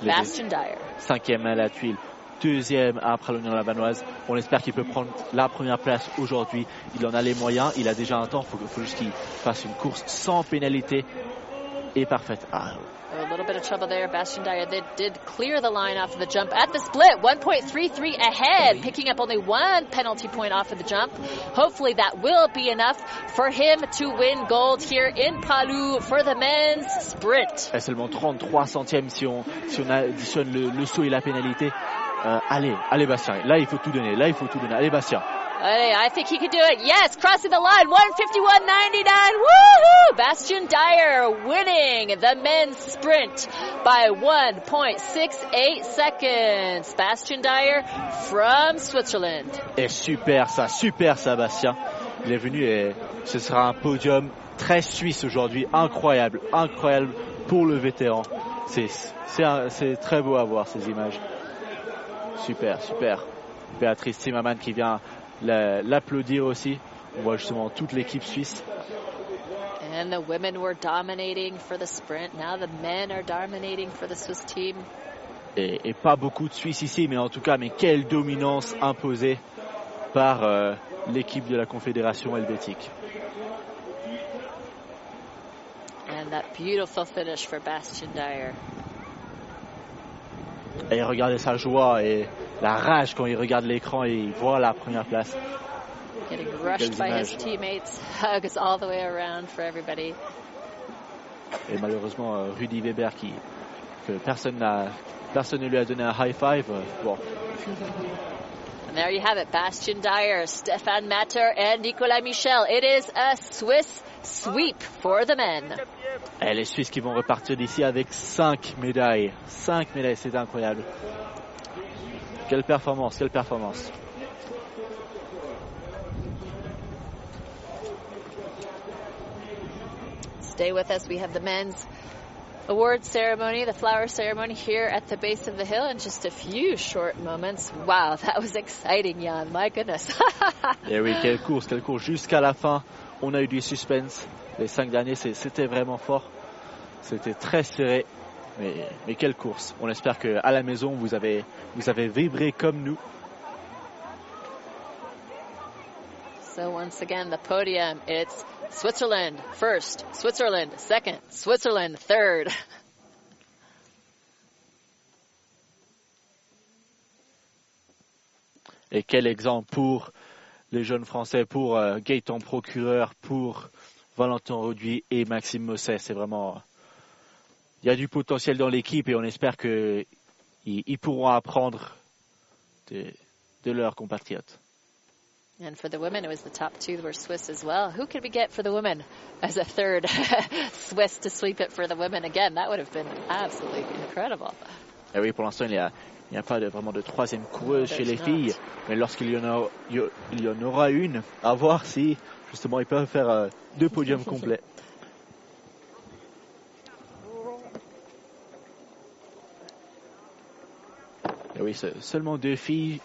Bastian Dyer. Cinquième à la tuile. Deuxième après l'Union Lavanoise. On espère qu'il peut prendre la première place aujourd'hui. Il en a les moyens. Il a déjà un temps. Il faut, faut, juste qu'il fasse une course sans pénalité et parfaite. Ah, a little bit of trouble there. Bastian Dyer they did clear the line off of the jump at the split. 1.33 ahead, picking up only one penalty point off of the jump. Hopefully that will be enough for him to win gold here in Palu for the men's sprint. Et seulement 33 centièmes si on, si on additionne le, le saut et la pénalité. Euh, allez, allez Bastien. Là il faut tout donner. Là il faut tout donner. Allez Bastien. I think he could do it. Yes, crossing the line, 151.99. Woohoo! Bastian Dyer winning the men's sprint by 1.68 seconds. Bastian Dyer from Switzerland. Et super ça, super ça, Bastien. Il est venu et ce sera un podium très suisse aujourd'hui. Incroyable, incroyable pour le vétéran. C'est très beau à voir ces images. Super, super. Béatrice Zimmermann qui vient l'applaudir aussi. On voit justement toute l'équipe suisse. And the women were dominating for the sprint. Now the men are dominating for the Swiss team. Et, et pas beaucoup de Suisses ici, mais en tout cas, mais quelle dominance imposée par euh, l'équipe de la Confédération helvétique. And that beautiful finish for Bastian Dyer. Et regardez sa joie et la rage quand il regarde l'écran et il voit la première place. Getting rushed by his teammates, [laughs] hugs all the way around for everybody. Et malheureusement, euh, Rudy Weber, qui, que personne, n'a, personne ne lui a donné un high five. Euh, bon. And there you have it, Bastian Dyer, Stefan Matter, and Nicolas Michel. It is a Swiss sweep for the men. Et les Suisses qui vont repartir d'ici avec 5 médailles. 5 médailles, c'est incroyable. Quelle performance, quelle performance. Stay with us. We have the men's award ceremony, the flower ceremony here at the base of the hill in just a few short moments. Wow, that was exciting, Jan. My goodness. Et [laughs] eh oui, quelle course, quelle course. Jusqu'à la fin, on a eu du suspense. Les cinq derniers, c'était vraiment fort. C'était très serré. Mais, mais quelle course. On espère qu'à la maison, vous avez, vous avez vibré comme nous. So once again, the podium, it's Switzerland first, Switzerland second, Switzerland third. [laughs] Et quel exemple pour les jeunes Français, pour euh, Gaëtan Procureur, pour Valentin Roduit et Maxime Mosset. C'est vraiment il y a du potentiel dans l'équipe et on espère qu'ils ils pourront apprendre de, de leurs compatriotes. And for the women, it was the top two were Swiss as well. Who could we get for the women as a third? [laughs] Swiss to sweep it for the women again? That would have been absolutely incredible. Et oui, pour l'instant, il n'y a, a pas de, vraiment de troisième coureuse chez les filles, mais lorsqu'il y, il y en aura une, à voir si justement ils peuvent faire euh, deux podiums complets. Et oui, seulement deux filles,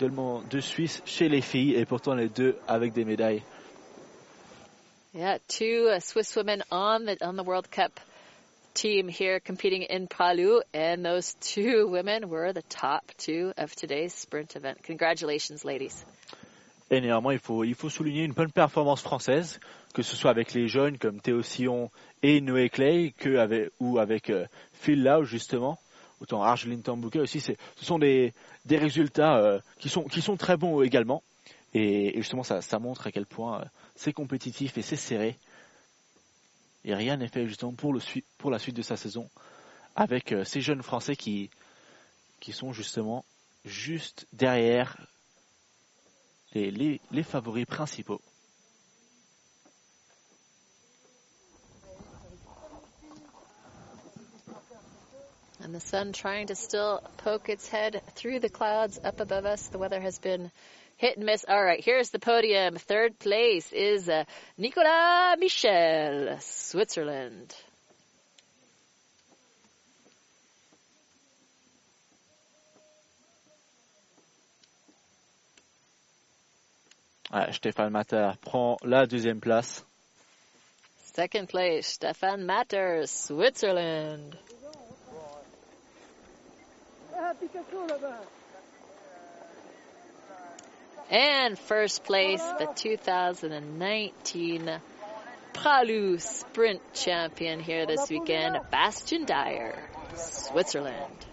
seulement deux Suisses chez les filles et pourtant les deux avec des médailles. Yeah, two uh, Swiss women on the on the World Cup team here competing in Palu, and those two [laughs] women were the top two of today's sprint event. Congratulations, ladies. Et néanmoins, il faut, il faut souligner une bonne performance française, que ce soit avec les jeunes comme Théo Sion et Noé Clay, que avec, ou avec euh, Phil Lau, justement autant Argeline Tambouka aussi. Ce sont des, des résultats qui, sont, qui sont très bons également. Et, justement, ça, montre à quel point c'est compétitif et c'est serré. Et rien n'est fait justement pour, le, pour la suite de sa saison avec ces jeunes Français qui, qui sont justement juste derrière les, les favoris principaux. And the sun trying to still poke its head through the clouds up above us. The weather has been hit and miss. All right, here's the podium. Third place is uh, Nicolas Michel, Switzerland. Ouais, Stéphane Matter prend la deuxième place. Second place, Stefan Matter, Switzerland. And first place, the 2019 Pralu Sprint champion here this weekend, Bastian Dyer, Switzerland.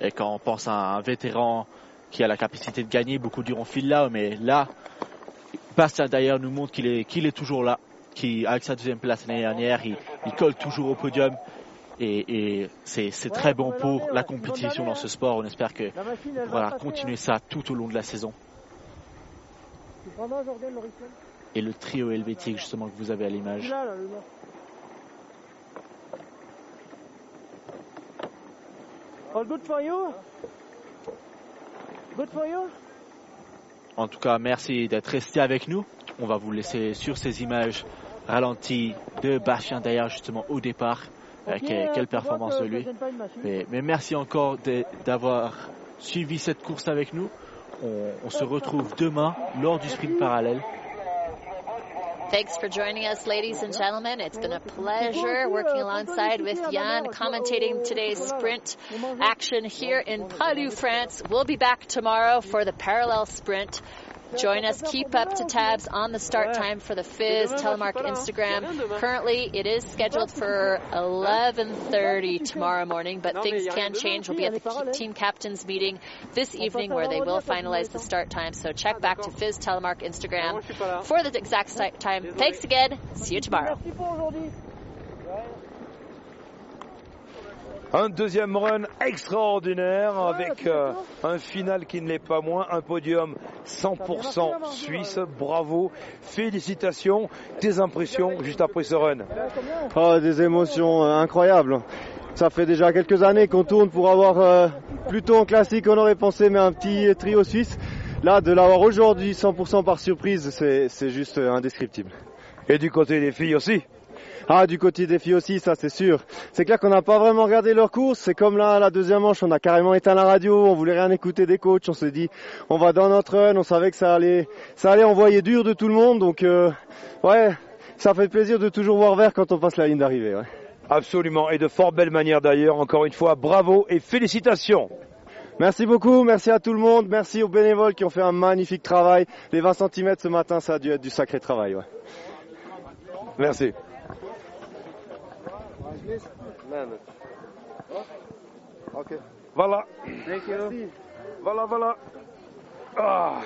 Et quand on pense à un vétéran qui a la capacité de gagner, beaucoup diront fil là, mais là, Bastien Dyer nous montre qu'il est, qu'il est toujours là, qui avec sa deuxième place l'année dernière, il, il colle toujours au podium. Et, c'est très bon pour la compétition dans ce sport. On espère que voilà continuer ça tout au long de la saison. Et le trio helvétique justement que vous avez à l'image. En tout cas, merci d'être resté avec nous. On va vous laisser sur ces images ralenties de Bastien d'ailleurs justement au départ. Euh, quelle, performance de lui. Mais, mais merci encore d'avoir suivi cette course avec nous. On, on se retrouve demain lors du sprint parallèle. Thanks for joining us, ladies and gentlemen. It's been a pleasure working alongside with Jan, commentating today's sprint action here in Palu, France. We'll be back tomorrow for the parallel sprint. Join us. Keep up to tabs on the start time for the Fizz Telemark Instagram. Currently, it is scheduled for 11:30 tomorrow morning, but things can change. We'll be at the team captains meeting this evening where they will finalize the start time. So check back to Fizz Telemark Instagram for the exact time. Thanks again. See you tomorrow. Un deuxième run extraordinaire avec euh, un final qui ne l'est pas moins, un podium 100% suisse. Bravo, félicitations, tes impressions juste après ce run. Oh, des émotions euh, incroyables. Ça fait déjà quelques années qu'on tourne pour avoir euh, plutôt un classique, on aurait pensé, mais un petit trio suisse. Là, de l'avoir aujourd'hui 100% par surprise, c'est juste indescriptible. Et du côté des filles aussi ah, du côté des filles aussi, ça c'est sûr. C'est clair qu'on n'a pas vraiment regardé leur course. C'est comme là, la deuxième manche, on a carrément éteint la radio, on voulait rien écouter des coachs. On s'est dit, on va dans notre run. On savait que ça allait, ça allait envoyer dur de tout le monde. Donc, euh, ouais, ça fait plaisir de toujours voir vert quand on passe la ligne d'arrivée. Ouais. Absolument, et de fort belle manière d'ailleurs. Encore une fois, bravo et félicitations. Merci beaucoup, merci à tout le monde, merci aux bénévoles qui ont fait un magnifique travail. Les 20 cm ce matin, ça a dû être du sacré travail. Ouais. Merci. Okay. Voilà. Thank you. Voilà, voilà. Ah.